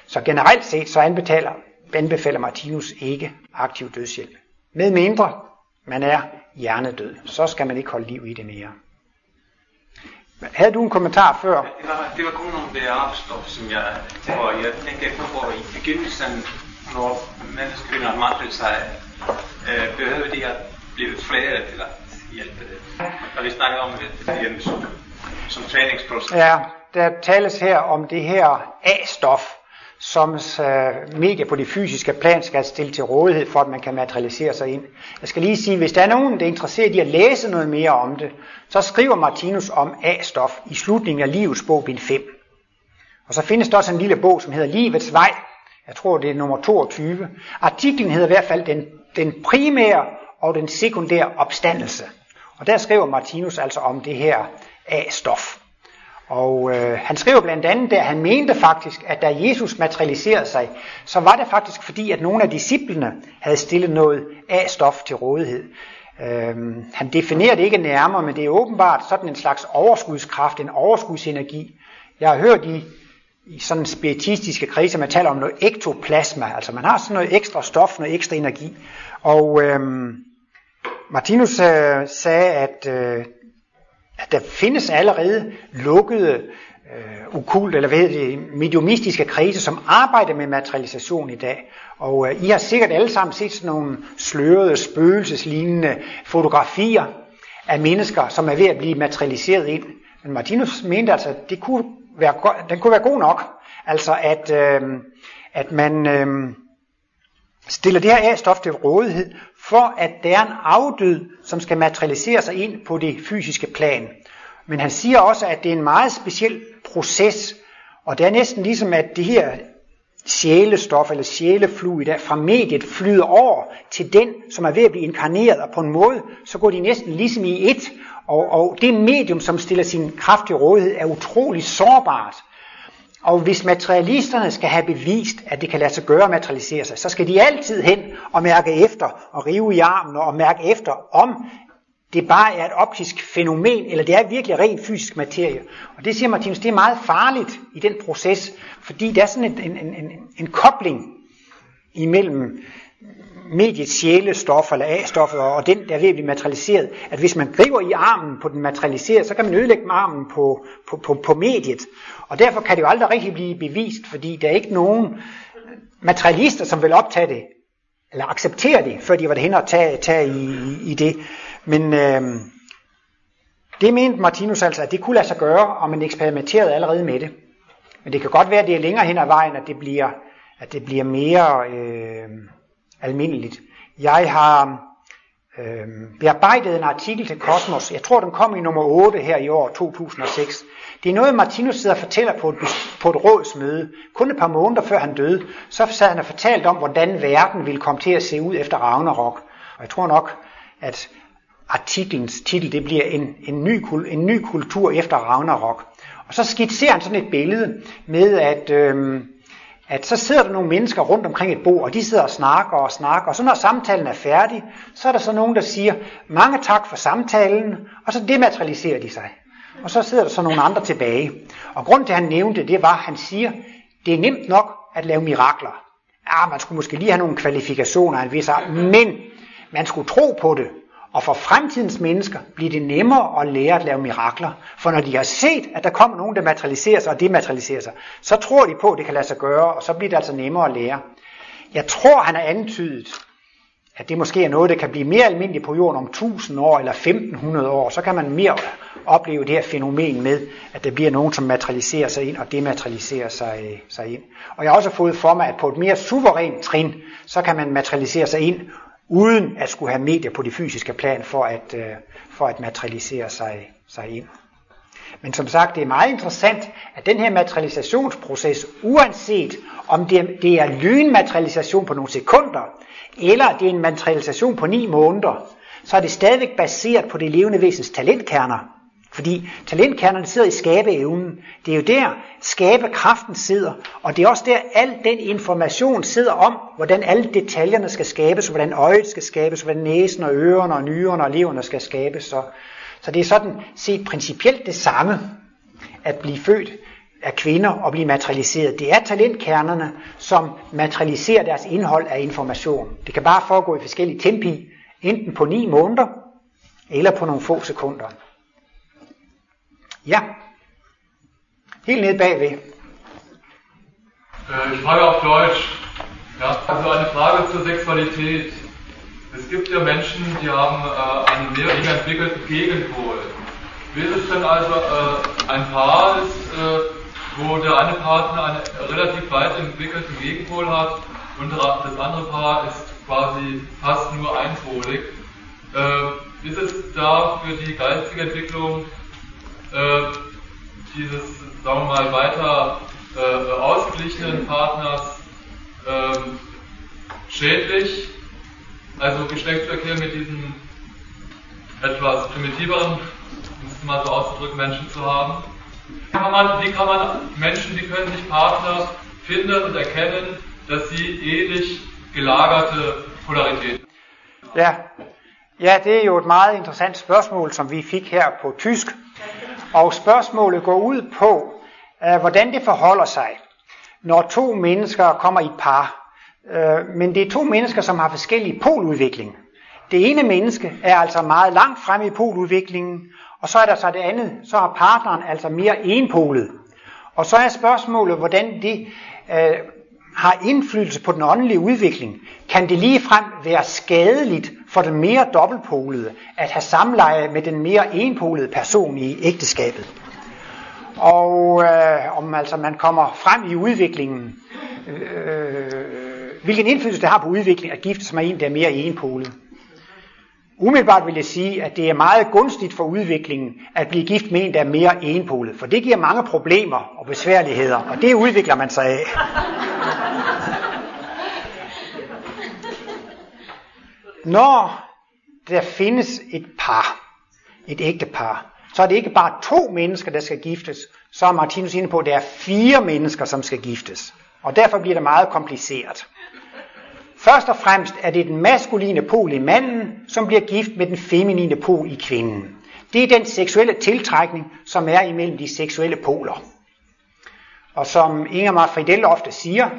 så generelt set så anbefaler, anbefaler Martinus ikke aktiv dødshjælp. Med mindre man er hjernedød, så skal man ikke holde liv i det mere. Havde du en kommentar før? Det var, det var kun nogle der afstof, som jeg, hvor jeg tænkte efter på i begyndelsen, når menneskekvinder mangler sig, øh, behøver de at blive flere til at hjælpe det. Og vi snakker om det som, som træningsproces. Ja, der tales her om det her A-stof, som øh, uh, medier på det fysiske plan skal stille til rådighed for, at man kan materialisere sig ind. Jeg skal lige sige, hvis der er nogen, der er interesseret i at læse noget mere om det, så skriver Martinus om A-stof i slutningen af livets bog, bind 5. Og så findes der også en lille bog, som hedder Livets Vej. Jeg tror, det er nummer 22. Artiklen hedder i hvert fald den, den primære og den sekundære opstandelse. Og der skriver Martinus altså om det her A-stof. Og øh, han skriver blandt andet, at han mente faktisk, at da Jesus materialiserede sig, så var det faktisk fordi, at nogle af disciplene havde stillet noget af stof til rådighed. Øh, han definerer det ikke nærmere, men det er åbenbart sådan en slags overskudskraft, en overskudsenergi. Jeg har hørt i, i sådan spiritistiske kredse, man taler om noget ektoplasma, altså man har sådan noget ekstra stof, noget ekstra energi. Og øh, Martinus øh, sagde, at øh, at der findes allerede lukkede øh, okult, eller hvad hedder det, mediumistiske kredse, som arbejder med materialisation i dag. Og øh, I har sikkert alle sammen set sådan nogle slørede, spøgelseslignende fotografier af mennesker, som er ved at blive materialiseret ind. Men Martinus mente altså, at det kunne være, den kunne være god nok. Altså at, øh, at man øh, stiller det her A-stof til rådighed, for at der er en afdød, som skal materialisere sig ind på det fysiske plan. Men han siger også, at det er en meget speciel proces, og det er næsten ligesom, at det her sjælestof eller sjælefluid der fra mediet flyder over til den, som er ved at blive inkarneret, og på en måde, så går de næsten ligesom i et, og, og det medium, som stiller sin kraft til rådighed, er utrolig sårbart. Og hvis materialisterne skal have bevist, at det kan lade sig gøre at materialisere sig, så skal de altid hen og mærke efter og rive i armen og mærke efter, om det bare er et optisk fænomen, eller det er virkelig rent fysisk materie. Og det siger Martinus, det er meget farligt i den proces, fordi der er sådan en, en, en, en kobling imellem mediets sjælestof eller A-stoffet, og den der er ved at blive materialiseret, at hvis man griber i armen på den materialiserede, så kan man ødelægge armen på, på, på, på mediet. Og derfor kan det jo aldrig rigtig blive bevist, fordi der er ikke nogen materialister, som vil optage det, eller acceptere det, før de var derhen og tage, tage i, i, i det. Men øh, det mente Martinus altså, at det kunne lade sig gøre, og man eksperimenterede allerede med det. Men det kan godt være, at det er længere hen ad vejen, at det bliver, at det bliver mere øh, almindeligt. Jeg har øh, bearbejdet en artikel til Kosmos. Jeg tror, den kom i nummer 8 her i år 2006. Det er noget, Martinus sidder og fortæller på et, på et rådsmøde, kun et par måneder før han døde. Så sad han og fortalt om, hvordan verden ville komme til at se ud efter Ragnarok. Og jeg tror nok, at artiklens titel det bliver en, en, ny, en ny kultur efter Ragnarok. Og så skitserer han sådan et billede med, at, øh, at så sidder der nogle mennesker rundt omkring et bord, og de sidder og snakker og snakker, og så når samtalen er færdig, så er der så nogen, der siger, mange tak for samtalen, og så dematerialiserer de sig. Og så sidder der så nogle andre tilbage. Og grund til, at han nævnte det, var, at han siger, det er nemt nok at lave mirakler. Ja, man skulle måske lige have nogle kvalifikationer af en vis art, men man skulle tro på det. Og for fremtidens mennesker bliver det nemmere at lære at lave mirakler. For når de har set, at der kommer nogen, der materialiserer sig og dematerialiserer sig, så tror de på, at det kan lade sig gøre, og så bliver det altså nemmere at lære. Jeg tror, han har antydet, at det måske er noget, der kan blive mere almindeligt på jorden om 1000 år eller 1500 år. Så kan man mere opleve det her fænomen med, at der bliver nogen, som materialiserer sig ind og dematerialiserer sig, øh, sig ind. Og jeg har også fået for mig, at på et mere suverænt trin, så kan man materialisere sig ind uden at skulle have medier på det fysiske plan for at, øh, for at materialisere sig, sig ind. Men som sagt, det er meget interessant, at den her materialisationsproces, uanset om det, det er lynmaterialisation på nogle sekunder, eller det er en materialisation på ni måneder, så er det stadigvæk baseret på det levende væsens talentkerner. Fordi talentkernerne sidder i skabeevnen. Det er jo der skabekraften sidder. Og det er også der al den information sidder om, hvordan alle detaljerne skal skabes, hvordan øjet skal skabes, hvordan næsen og ørerne og nyrerne og leverne skal skabes. Så, så det er sådan set principielt det samme at blive født af kvinder og blive materialiseret. Det er talentkernerne, som materialiserer deres indhold af information. Det kan bare foregå i forskellige tempi, enten på ni måneder eller på nogle få sekunder. Ja. Helt ned bagved. Ich frage auf Deutsch. Ja, also eine Frage zur Sexualität. Es gibt ja Menschen, die haben äh, einen mehr entwickelten Gegenpol. Wie ist es denn also äh, ein Paar ist, äh, wo der eine Partner einen relativ weit entwickelten Gegenpol hat und das andere Paar ist quasi fast nur einpolig. Äh, ist es da für die geistige Entwicklung äh, dieses, sagen wir mal, weiter äh, ausgeglichenen Partners äh, schädlich, also Geschlechtsverkehr mit diesen etwas primitiveren, um es mal so auszudrücken, Menschen zu haben. Wie kann, man, wie kann man Menschen, die können sich Partner finden und erkennen, dass sie ähnlich gelagerte Polarität Ja. ja, det er jo et meget interessant spørgsmål, som vi fik her på tysk. Og spørgsmålet går ud på, uh, hvordan det forholder sig, når to mennesker kommer i et par. Uh, men det er to mennesker, som har forskellig poludvikling. Det ene menneske er altså meget langt fremme i poludviklingen, og så er der så det andet, så er partneren altså mere enpolet. Og så er spørgsmålet, hvordan det uh, har indflydelse på den åndelige udvikling. Kan det lige frem være skadeligt for den mere dobbeltpolede at have samleje med den mere enpolede person i ægteskabet? Og øh, om altså man kommer frem i udviklingen, øh, hvilken indflydelse det har på udviklingen at gifte sig med en, der er mere enpolet. Umiddelbart vil jeg sige, at det er meget gunstigt for udviklingen at blive gift med en, der er mere enpolet, for det giver mange problemer og besværligheder, og det udvikler man sig af. Når der findes et par, et ægte par, så er det ikke bare to mennesker, der skal giftes, så er Martinus inde på, at det er fire mennesker, som skal giftes. Og derfor bliver det meget kompliceret. Først og fremmest er det den maskuline pol i manden, som bliver gift med den feminine pol i kvinden. Det er den seksuelle tiltrækning, som er imellem de seksuelle poler. Og som Ingemar Fridell ofte siger,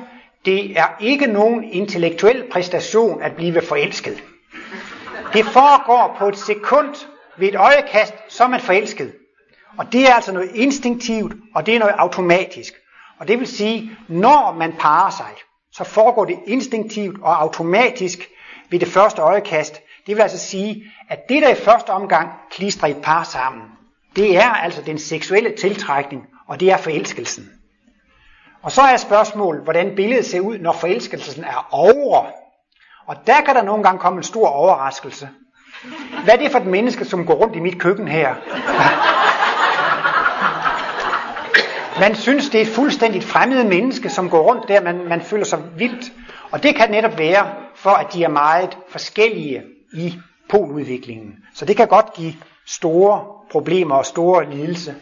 det er ikke nogen intellektuel præstation at blive forelsket. Det foregår på et sekund ved et øjekast, så er man forelsket. Og det er altså noget instinktivt, og det er noget automatisk. Og det vil sige, når man parer sig, så foregår det instinktivt og automatisk ved det første øjekast. Det vil altså sige, at det der i første omgang klistrer et par sammen, det er altså den seksuelle tiltrækning, og det er forelskelsen. Og så er spørgsmålet, hvordan billedet ser ud, når forelskelsen er over. Og der kan der nogle gange komme en stor overraskelse. Hvad er det for et menneske, som går rundt i mit køkken her? Man synes, det er et fuldstændigt fremmed menneske, som går rundt der, man, man føler sig vildt. Og det kan netop være, for at de er meget forskellige i poludviklingen. Så det kan godt give store problemer og store lidelse.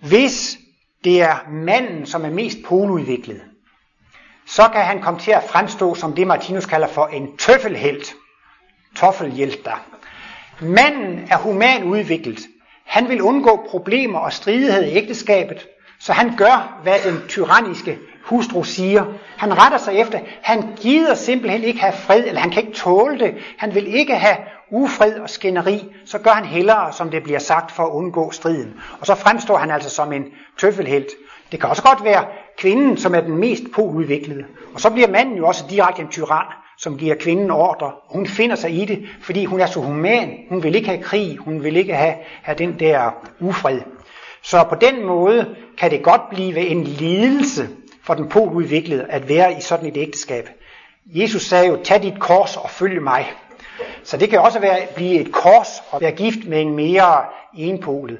Hvis det er manden, som er mest poludviklet, så kan han komme til at fremstå som det, Martinus kalder for en tøffelhelt. Toffelhjelter. Manden er human udviklet. Han vil undgå problemer og stridighed i ægteskabet, så han gør, hvad den tyranniske hustru siger. Han retter sig efter. Han gider simpelthen ikke have fred, eller han kan ikke tåle det. Han vil ikke have ufred og skænderi. Så gør han hellere, som det bliver sagt, for at undgå striden. Og så fremstår han altså som en tøffelhelt. Det kan også godt være kvinden, som er den mest poludviklede. Og så bliver manden jo også direkte en tyran, som giver kvinden ordre. Hun finder sig i det, fordi hun er så human. Hun vil ikke have krig. Hun vil ikke have, have den der ufred. Så på den måde kan det godt blive en lidelse for den poludviklede at være i sådan et ægteskab. Jesus sagde jo, tag dit kors og følg mig. Så det kan også være, blive et kors at være gift med en mere enpolet.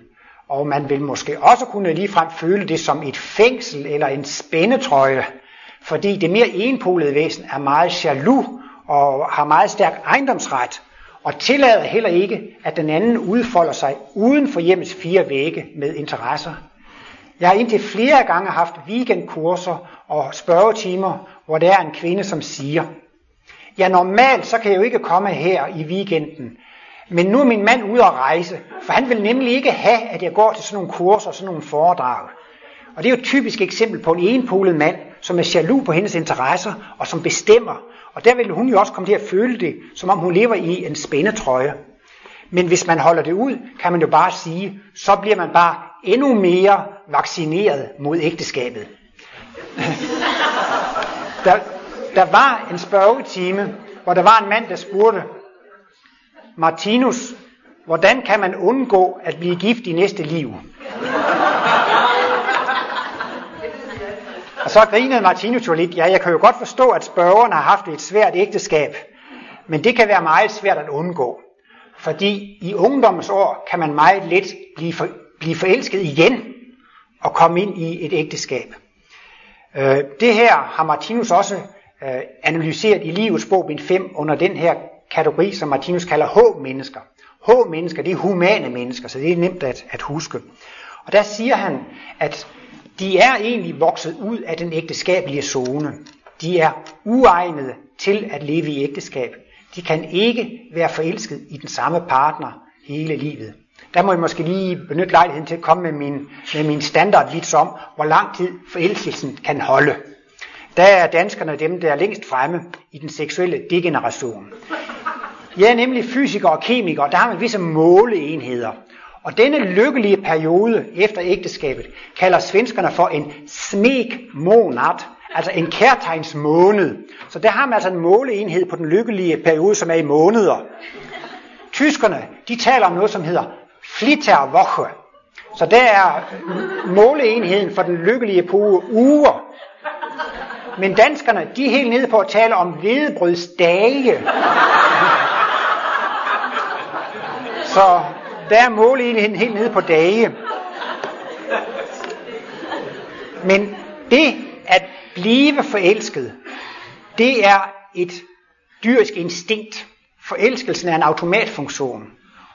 Og man vil måske også kunne ligefrem føle det som et fængsel eller en spændetrøje, fordi det mere enpolede væsen er meget jaloux og har meget stærk ejendomsret, og tillader heller ikke, at den anden udfolder sig uden for hjemmets fire vægge med interesser. Jeg har indtil flere gange haft weekendkurser og spørgetimer, hvor der er en kvinde, som siger, ja normalt så kan jeg jo ikke komme her i weekenden, men nu er min mand ude at rejse, for han vil nemlig ikke have, at jeg går til sådan nogle kurser og sådan nogle foredrag. Og det er jo et typisk eksempel på en enpolet mand, som er jaloux på hendes interesser og som bestemmer. Og der vil hun jo også komme til at føle det, som om hun lever i en spændetrøje. Men hvis man holder det ud, kan man jo bare sige, så bliver man bare endnu mere vaccineret mod ægteskabet. der, der var en spørgetime, hvor der var en mand, der spurgte, Martinus, hvordan kan man undgå at blive gift i næste liv? Og så grinede Martinus jo lidt. Ja, jeg kan jo godt forstå, at spørgeren har haft et svært ægteskab. Men det kan være meget svært at undgå. Fordi i ungdommens år kan man meget let blive, for, blive forelsket igen og komme ind i et ægteskab. Øh, det her har Martinus også øh, analyseret i livets bog bind 5 under den her kategori, som Martinus kalder H-mennesker. H-mennesker, det er humane mennesker, så det er nemt at, at huske. Og der siger han, at de er egentlig vokset ud af den ægteskabelige zone. De er uegnede til at leve i ægteskab. De kan ikke være forelsket i den samme partner hele livet. Der må jeg måske lige benytte lejligheden til at komme med min, med min standardvits om, hvor lang tid forelskelsen kan holde. Der er danskerne dem, der er længst fremme i den seksuelle degeneration. Jeg er nemlig fysikere og kemikere, og der har man visse måleenheder. Og denne lykkelige periode efter ægteskabet kalder svenskerne for en smekmonat, altså en kærtegnsmåned. Så der har man altså en måleenhed på den lykkelige periode, som er i måneder. Tyskerne, de taler om noget, som hedder Flitterwoche. Så der er måleenheden for den lykkelige periode uger. Men danskerne, de er helt nede på at tale om hvedebrødsdage. Så der er måleenheden helt nede på dage. Men det at blive forelsket, det er et dyrisk instinkt. Forelskelsen er en automatfunktion.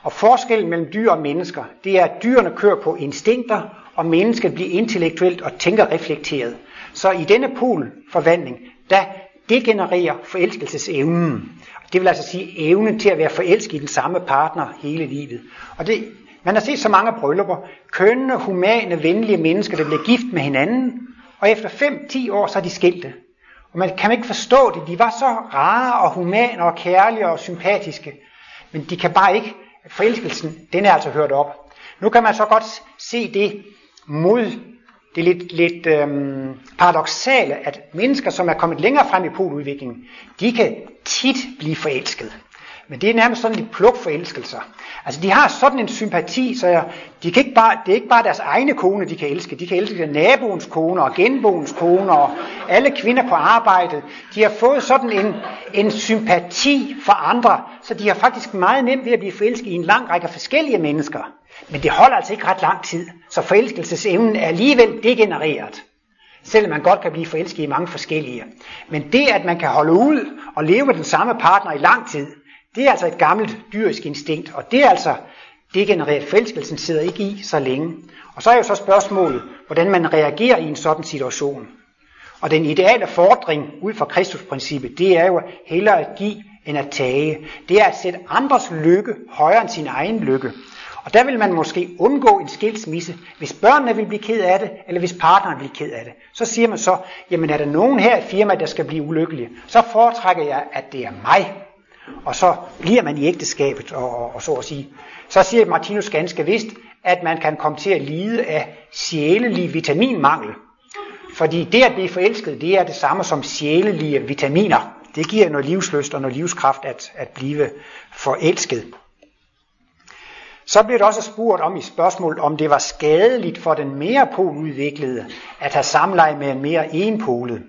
Og forskellen mellem dyr og mennesker, det er, at dyrene kører på instinkter, og mennesket bliver intellektuelt og tænker reflekteret. Så i denne polforvandling, der degenererer forelskelsesevnen. Det vil altså sige evnen til at være forelsket i den samme partner hele livet. Og det, man har set så mange bryllupper. Kønne, humane, venlige mennesker, der bliver gift med hinanden. Og efter 5-10 år, så er de skilte. Og man kan ikke forstå det. De var så rare og humane og kærlige og sympatiske. Men de kan bare ikke, forelskelsen, den er altså hørt op. Nu kan man så godt se det mod det er lidt, lidt øhm, paradoxale, at mennesker, som er kommet længere frem i poludviklingen, de kan tit blive forelsket. Men det er nærmest sådan lidt plukforelskelser. Altså de har sådan en sympati, så jeg, de kan ikke bare, det er ikke bare deres egne kone, de kan elske. De kan elske naboens kone og genboens kone og alle kvinder på arbejdet. De har fået sådan en, en sympati for andre, så de har faktisk meget nemt ved at blive forelsket i en lang række forskellige mennesker. Men det holder altså ikke ret lang tid, så forelskelsesevnen er alligevel degenereret. Selvom man godt kan blive forelsket i mange forskellige. Men det, at man kan holde ud og leve med den samme partner i lang tid, det er altså et gammelt dyrisk instinkt, og det er altså degenereret. Forelskelsen sidder ikke i så længe. Og så er jo så spørgsmålet, hvordan man reagerer i en sådan situation. Og den ideale fordring ud fra Kristusprincippet, det er jo hellere at give end at tage. Det er at sætte andres lykke højere end sin egen lykke. Og der vil man måske undgå en skilsmisse, hvis børnene vil blive ked af det, eller hvis partneren vil ked af det. Så siger man så, jamen er der nogen her i firmaet, der skal blive ulykkelige, så foretrækker jeg, at det er mig. Og så bliver man i ægteskabet, og, og, og så at sige. Så siger Martinus ganske vist, at man kan komme til at lide af sjælelig vitaminmangel. Fordi det at blive forelsket, det er det samme som sjælelige vitaminer. Det giver noget livsløst og noget livskraft at, at blive forelsket. Så blev der også spurgt om i spørgsmålet, om det var skadeligt for den mere poludviklede at have samleje med en mere enpolet.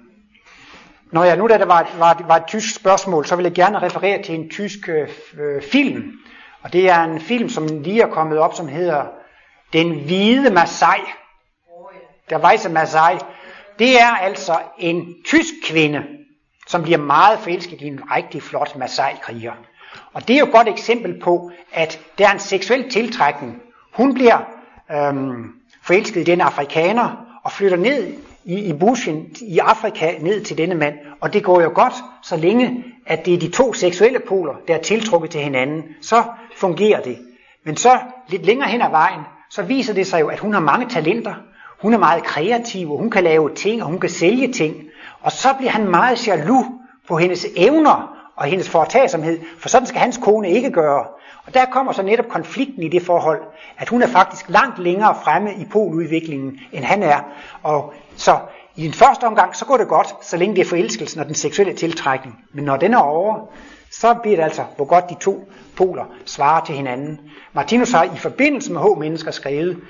Når jeg nu, da det var, var, var et tysk spørgsmål, så vil jeg gerne referere til en tysk øh, øh, film. Og det er en film, som lige er kommet op, som hedder Den hvide Masai. Der Weiße altså Masai. Det er altså en tysk kvinde, som bliver meget forelsket i en rigtig flot Masai-kriger. Og det er jo et godt eksempel på, at der er en seksuel tiltrækning. Hun bliver øhm, forelsket i den afrikaner og flytter ned i, i bushen i Afrika ned til denne mand. Og det går jo godt, så længe at det er de to seksuelle poler, der er tiltrukket til hinanden. Så fungerer det. Men så lidt længere hen ad vejen, så viser det sig jo, at hun har mange talenter. Hun er meget kreativ, og hun kan lave ting, og hun kan sælge ting. Og så bliver han meget jaloux på hendes evner og hendes foretagsomhed, for sådan skal hans kone ikke gøre. Og der kommer så netop konflikten i det forhold, at hun er faktisk langt længere fremme i poludviklingen, end han er. Og så i en første omgang, så går det godt, så længe det er forelskelsen og den seksuelle tiltrækning. Men når den er over, så bliver det altså, hvor godt de to poler svarer til hinanden. Martinus har i forbindelse med H-mennesker skrevet,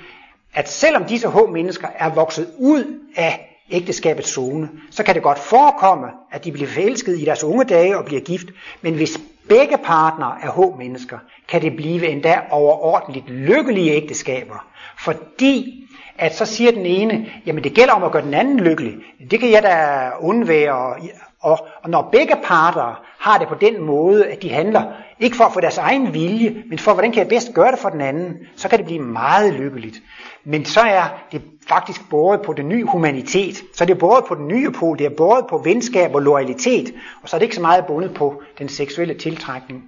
at selvom disse H-mennesker er vokset ud af ægteskabets zone, så kan det godt forekomme, at de bliver forelsket i deres unge dage og bliver gift, men hvis begge partnere er H-mennesker, kan det blive endda overordentligt lykkelige ægteskaber, fordi at så siger den ene, jamen det gælder om at gøre den anden lykkelig. Det kan jeg da undvære. Og, og, og når begge parter har det på den måde, at de handler ikke for at få deres egen vilje, men for hvordan kan jeg bedst gøre det for den anden, så kan det blive meget lykkeligt. Men så er det faktisk båret på den nye humanitet. Så er det båret på den nye pol, det er båret på venskab og loyalitet, og så er det ikke så meget bundet på den seksuelle tiltrækning.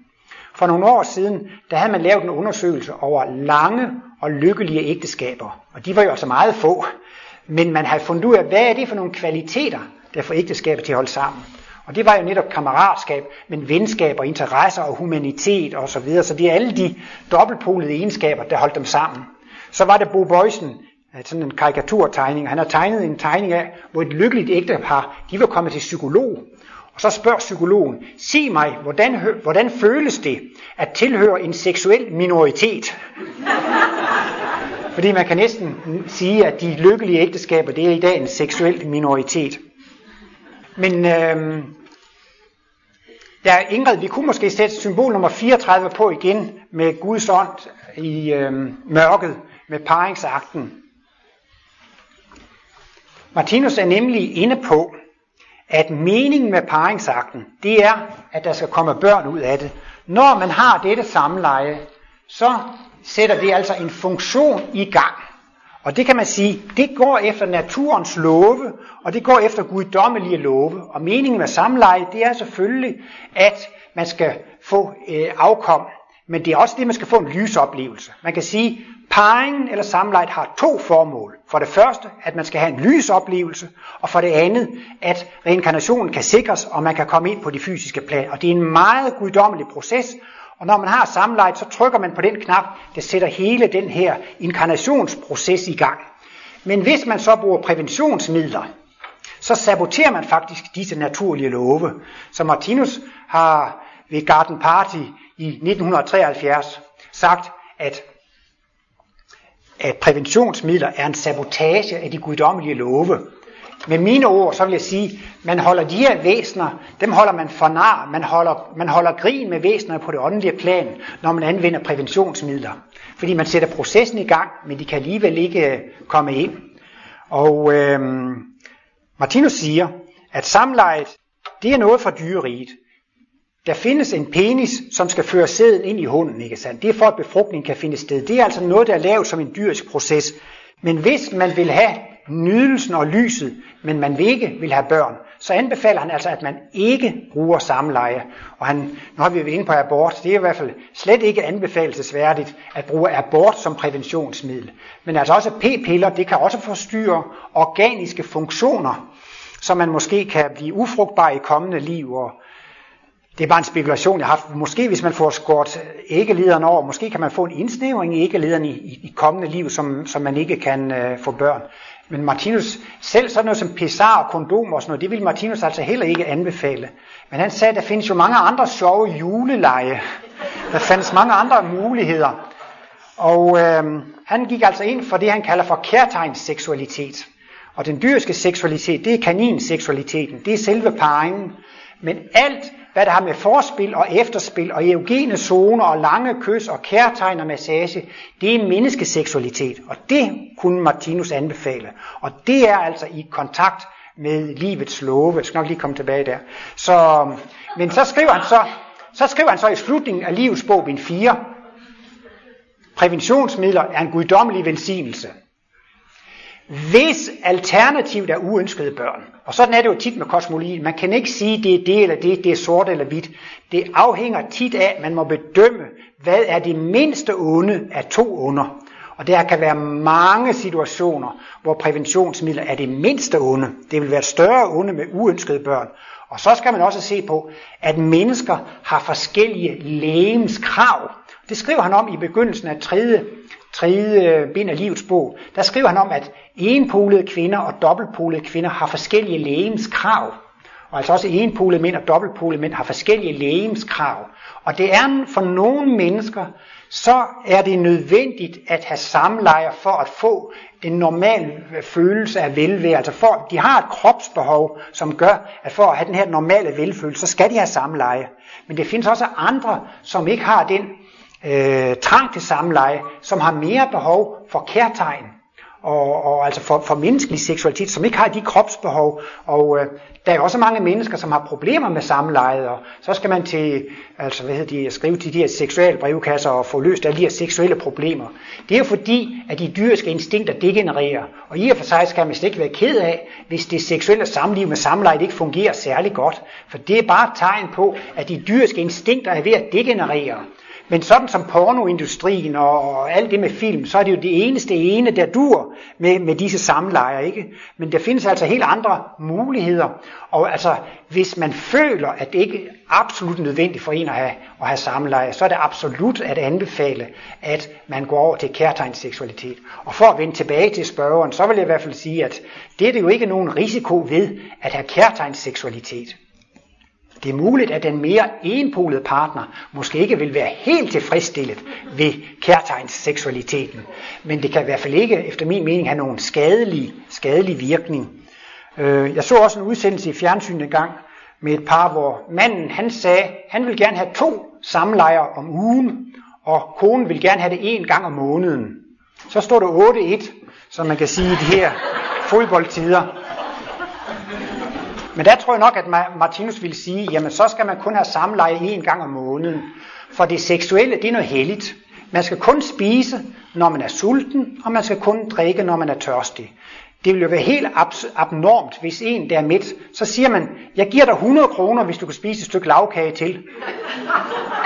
For nogle år siden, der havde man lavet en undersøgelse over lange og lykkelige ægteskaber. Og de var jo altså meget få. Men man havde fundet ud af, hvad er det for nogle kvaliteter, der får ægteskaber til at holde sammen. Og det var jo netop kammeratskab, men venskab og interesser og humanitet og så videre. Så det er alle de dobbeltpolede egenskaber, der holdt dem sammen. Så var det Bo Bøjsen, sådan en karikaturtegning. Han har tegnet en tegning af, hvor et lykkeligt ægtepar, de var kommet til psykolog. Og så spørger psykologen, sig mig, hvordan, hvordan føles det at tilhøre en seksuel minoritet? Fordi man kan næsten sige, at de lykkelige ægteskaber, det er i dag en seksuel minoritet. Men øh, ja, Ingrid, vi kunne måske sætte symbol nummer 34 på igen med Guds ånd i øh, mørket med paringsakten. Martinus er nemlig inde på, at meningen med paringsakten, det er, at der skal komme børn ud af det. Når man har dette samleje, så sætter det altså en funktion i gang. Og det kan man sige, det går efter naturens love, og det går efter guddommelige love. Og meningen med samleje, det er selvfølgelig, at man skal få øh, afkom. Men det er også det, man skal få en lysoplevelse. Man kan sige, parringen eller samlejet har to formål. For det første, at man skal have en lysoplevelse, og for det andet, at reinkarnationen kan sikres, og man kan komme ind på de fysiske plan. Og det er en meget guddommelig proces, og når man har samlejet, så trykker man på den knap, der sætter hele den her inkarnationsproces i gang. Men hvis man så bruger præventionsmidler, så saboterer man faktisk disse naturlige love. Så Martinus har ved Garden Party i 1973 sagt, at, at præventionsmidler er en sabotage af de guddommelige love. Med mine ord, så vil jeg sige, man holder de her væsener, dem holder man for nar, man holder, man holder grin med væsenerne på det åndelige plan, når man anvender præventionsmidler. Fordi man sætter processen i gang, men de kan alligevel ikke øh, komme ind. Og øhm, Martinus siger, at samlejet, det er noget fra dyreriget. Der findes en penis, som skal føre sæden ind i hunden, ikke sandt? Det er for, at befrugtning kan finde sted. Det er altså noget, der er lavet som en dyrisk proces. Men hvis man vil have nydelsen og lyset, men man vil ikke vil have børn, så anbefaler han altså, at man ikke bruger samleje. Og han, nu har vi været inde på abort, det er i hvert fald slet ikke anbefalesværdigt at bruge abort som præventionsmiddel. Men altså også p-piller, det kan også forstyrre organiske funktioner, så man måske kan blive ufrugtbar i kommende liv. Og det er bare en spekulation, jeg har haft. Måske hvis man får skåret æggelederen over, måske kan man få en indsnævring i æggelederen i, i, i kommende liv, som, som man ikke kan øh, få børn. Men Martinus, selv sådan noget som pessar og kondom og sådan noget, det ville Martinus altså heller ikke anbefale. Men han sagde, at der findes jo mange andre sjove juleleje. Der findes mange andre muligheder. Og øh, han gik altså ind for det, han kalder for kærtegnsseksualitet. Og den dyriske seksualitet, det er kaninseksualiteten, det er selve parringen. Men alt, hvad der har med forspil og efterspil og eugene zoner og lange kys og kærtegn og massage, det er menneskeseksualitet. Og det kunne Martinus anbefale. Og det er altså i kontakt med livets love. Jeg skal nok lige komme tilbage der. Så, men så skriver han så, så skriver han så i slutningen af livets bog, bind 4, præventionsmidler er en guddommelig velsignelse. Hvis alternativet er uønskede børn, og sådan er det jo tit med kosmologien, man kan ikke sige, det er det eller det, det er sort eller hvidt. Det afhænger tit af, at man må bedømme, hvad er det mindste onde af to onder. Og der kan være mange situationer, hvor præventionsmidler er det mindste onde. Det vil være et større onde med uønskede børn. Og så skal man også se på, at mennesker har forskellige lægemskrav. Det skriver han om i begyndelsen af tredje, tredje øh, bind af livets bog. Der skriver han om, at enpolede kvinder og dobbeltpolede kvinder har forskellige lægemskrav. Og altså også enpolede mænd og dobbeltpolede mænd har forskellige lægemskrav. Og det er for nogle mennesker, så er det nødvendigt at have samlejer for at få en normal øh, følelse af velvære. Altså for, de har et kropsbehov, som gør, at for at have den her normale velfølelse, så skal de have samleje. Men det findes også andre, som ikke har den øh, trang til samleje, som har mere behov for kærtegn og, og altså for, for menneskelig seksualitet, som ikke har de kropsbehov. Og øh, der er også mange mennesker, som har problemer med samlejet, og så skal man til, altså hvad hedder de, skrive til de her seksuelle brevkasser og få løst alle de her seksuelle problemer. Det er jo fordi, at de dyriske instinkter degenererer, og i og for sig skal man slet ikke være ked af, hvis det seksuelle samliv med samlejet ikke fungerer særlig godt, for det er bare et tegn på, at de dyriske instinkter er ved at degenerere. Men sådan som pornoindustrien og alt det med film, så er det jo det eneste ene, der dur med, med disse samlejer, ikke? Men der findes altså helt andre muligheder. Og altså, hvis man føler, at det ikke er absolut nødvendigt for en at have, at have samleje, så er det absolut at anbefale, at man går over til kærtegnsseksualitet. Og for at vende tilbage til spørgeren, så vil jeg i hvert fald sige, at det er det jo ikke nogen risiko ved at have kærtegnsseksualitet. Det er muligt, at den mere enpolede partner måske ikke vil være helt tilfredsstillet ved kærtegnsseksualiteten, men det kan i hvert fald ikke, efter min mening, have nogen skadelig, skadelig virkning. Øh, jeg så også en udsendelse i fjernsynet en gang med et par, hvor manden han sagde, han vil gerne have to samlejer om ugen, og konen vil gerne have det en gang om måneden. Så står der 8-1, som man kan sige i de her fodboldtider. Men der tror jeg nok, at Martinus vil sige, jamen så skal man kun have samleje en gang om måneden. For det seksuelle, det er noget helligt. Man skal kun spise, når man er sulten, og man skal kun drikke, når man er tørstig. Det ville jo være helt abnormt, hvis en der er midt, så siger man, jeg giver dig 100 kroner, hvis du kan spise et stykke lavkage til.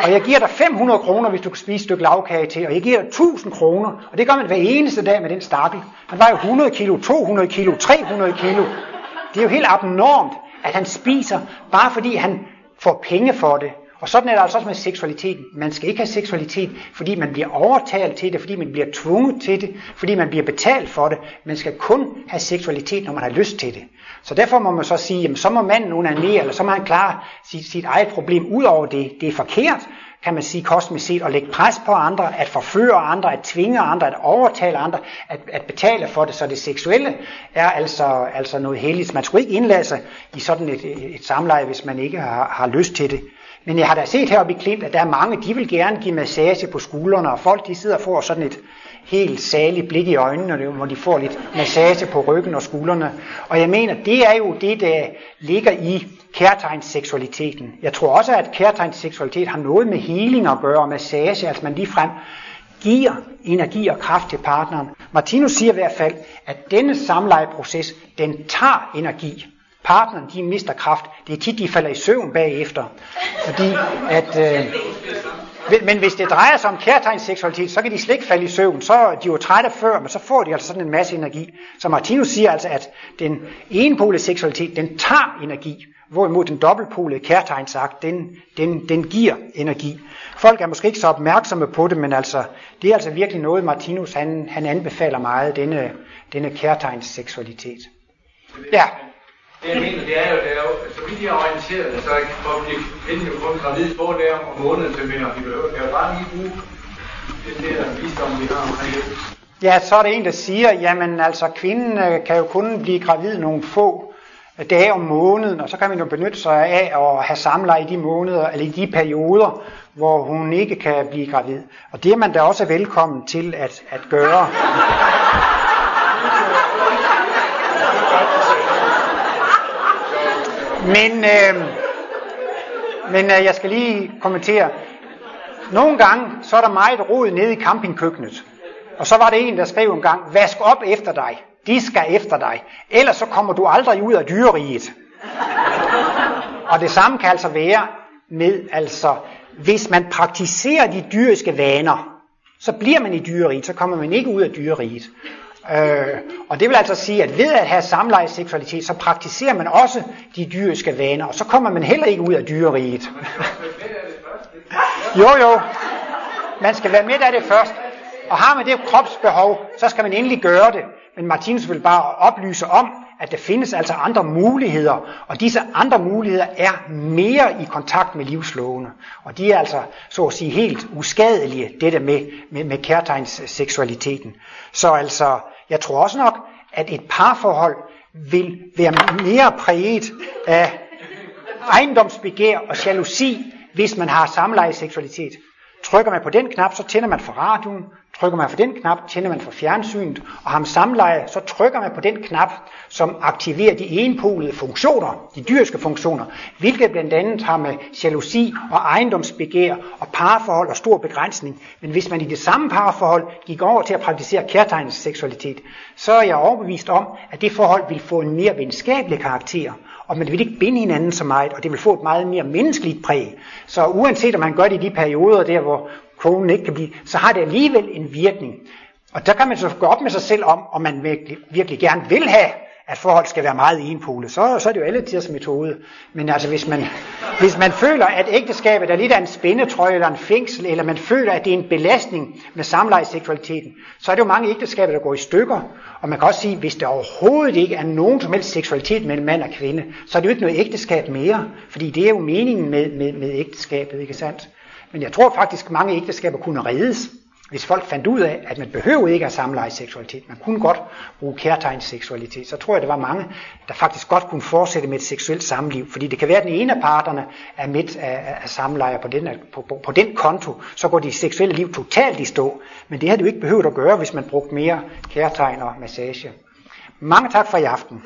Og jeg giver dig 500 kroner, hvis du kan spise et stykke lavkage til. Og jeg giver dig 1000 kroner. Og det gør man hver eneste dag med den stakkel. Han vejer 100 kilo, 200 kilo, 300 kilo. Det er jo helt abnormt, at han spiser, bare fordi han får penge for det. Og sådan er det altså også med seksualiteten. Man skal ikke have seksualitet, fordi man bliver overtalt til det, fordi man bliver tvunget til det, fordi man bliver betalt for det. Man skal kun have seksualitet, når man har lyst til det. Så derfor må man så sige, jamen så må manden onanere, eller så må han klare sit, sit eget problem ud over det. Det er forkert, kan man sige kosmisk set, at lægge pres på andre, at forføre andre, at tvinge andre, at overtale andre, at, at betale for det. Så det seksuelle er altså, altså noget helligt. Man skulle ikke indlade sig i sådan et, et, et samleje, hvis man ikke har, har lyst til det. Men jeg har da set heroppe i Klint, at der er mange, de vil gerne give massage på skuldrene, og folk de sidder og får sådan et helt særligt blik i øjnene, hvor de får lidt massage på ryggen og skuldrene. Og jeg mener, det er jo det, der ligger i kærtegnsseksualiteten. Jeg tror også, at kærtegnsseksualitet har noget med healing at gøre, og massage, altså man ligefrem giver energi og kraft til partneren. Martinus siger i hvert fald, at denne samlejeproces, den tager energi partneren de mister kraft. Det er tit, de falder i søvn bagefter. Fordi at, øh, men hvis det drejer sig om kærtegnsseksualitet, så kan de slet ikke falde i søvn. Så er de jo trætte før, men så får de altså sådan en masse energi. Så Martinus siger altså, at den enpolede seksualitet, den tager energi. Hvorimod den dobbeltpolede kærtegnsakt, den, den, den giver energi. Folk er måske ikke så opmærksomme på det, men altså, det er altså virkelig noget, Martinus han, han anbefaler meget, denne, denne kærtegnsseksualitet. Ja. Det jeg mener, det er jo, det er jo altså, så vidt jeg er orienteret, så får de kvinden jo kun gravid få der om måneden, så mener de behøver. Det er jo bare lige bruge den der visdom, vi har omkring det. Ja, så er det en, der siger, jamen altså kvinden øh, kan jo kun blive gravid nogle få dage om måneden, og så kan man jo benytte sig af at have samleje i de måneder, eller i de perioder, hvor hun ikke kan blive gravid. Og det er man da også velkommen til at, at gøre. Men, øh, men øh, jeg skal lige kommentere. Nogle gange, så er der meget rod nede i campingkøkkenet. Og så var det en, der skrev en gang, vask op efter dig. De skal efter dig. Ellers så kommer du aldrig ud af dyreriget. Og det samme kan altså være med, altså, hvis man praktiserer de dyriske vaner, så bliver man i dyreriget, så kommer man ikke ud af dyreriget. Øh, og det vil altså sige, at ved at have samlejeseksualitet, så praktiserer man også de dyriske vaner, og så kommer man heller ikke ud af dyreriget. jo, jo. Man skal være med af det først. Og har man det kropsbehov, så skal man endelig gøre det. Men Martinus vil bare oplyse om, at der findes altså andre muligheder, og disse andre muligheder er mere i kontakt med livslovene. Og de er altså, så at sige, helt uskadelige, dette med, med, med kærtegns seksualiteten. Så altså, jeg tror også nok, at et parforhold vil være mere præget af ejendomsbegær og jalousi, hvis man har samleje seksualitet. Trykker man på den knap, så tænder man for radioen. Trykker man på den knap, tænder man for fjernsynet. Og ham samleje, så trykker man på den knap, som aktiverer de enpolede funktioner, de dyriske funktioner, hvilket blandt andet har med jalousi og ejendomsbegær og parforhold og stor begrænsning. Men hvis man i det samme parforhold gik over til at praktisere kærtegnens seksualitet, så er jeg overbevist om, at det forhold vil få en mere venskabelig karakter, og man vil ikke binde hinanden så meget, og det vil få et meget mere menneskeligt præg. Så uanset om man gør det i de perioder der, hvor konen ikke kan blive, så har det alligevel en virkning. Og der kan man så gå op med sig selv om, om man virkelig, virkelig gerne vil have, at forhold skal være meget enpolet, så, så er det jo alle tiders metode. Men altså, hvis man, hvis man føler, at ægteskabet er lidt af en spændetrøje eller en fængsel, eller man føler, at det er en belastning med samlejeseksualiteten, så er det jo mange ægteskaber, der går i stykker. Og man kan også sige, hvis der overhovedet ikke er nogen som helst seksualitet mellem mand og kvinde, så er det jo ikke noget ægteskab mere. Fordi det er jo meningen med, med, med ægteskabet, ikke sandt? Men jeg tror faktisk, at mange ægteskaber kunne reddes, hvis folk fandt ud af, at man behøvede ikke at samleje seksualitet, man kunne godt bruge kærtegnsseksualitet, så tror jeg, at der var mange, der faktisk godt kunne fortsætte med et seksuelt samliv. Fordi det kan være, at den ene af parterne er midt af, af samleje på den, på, på, på den konto, så går de seksuelle liv totalt i stå. Men det havde du ikke behøvet at gøre, hvis man brugte mere kærtegn og massage. Mange tak for i aften.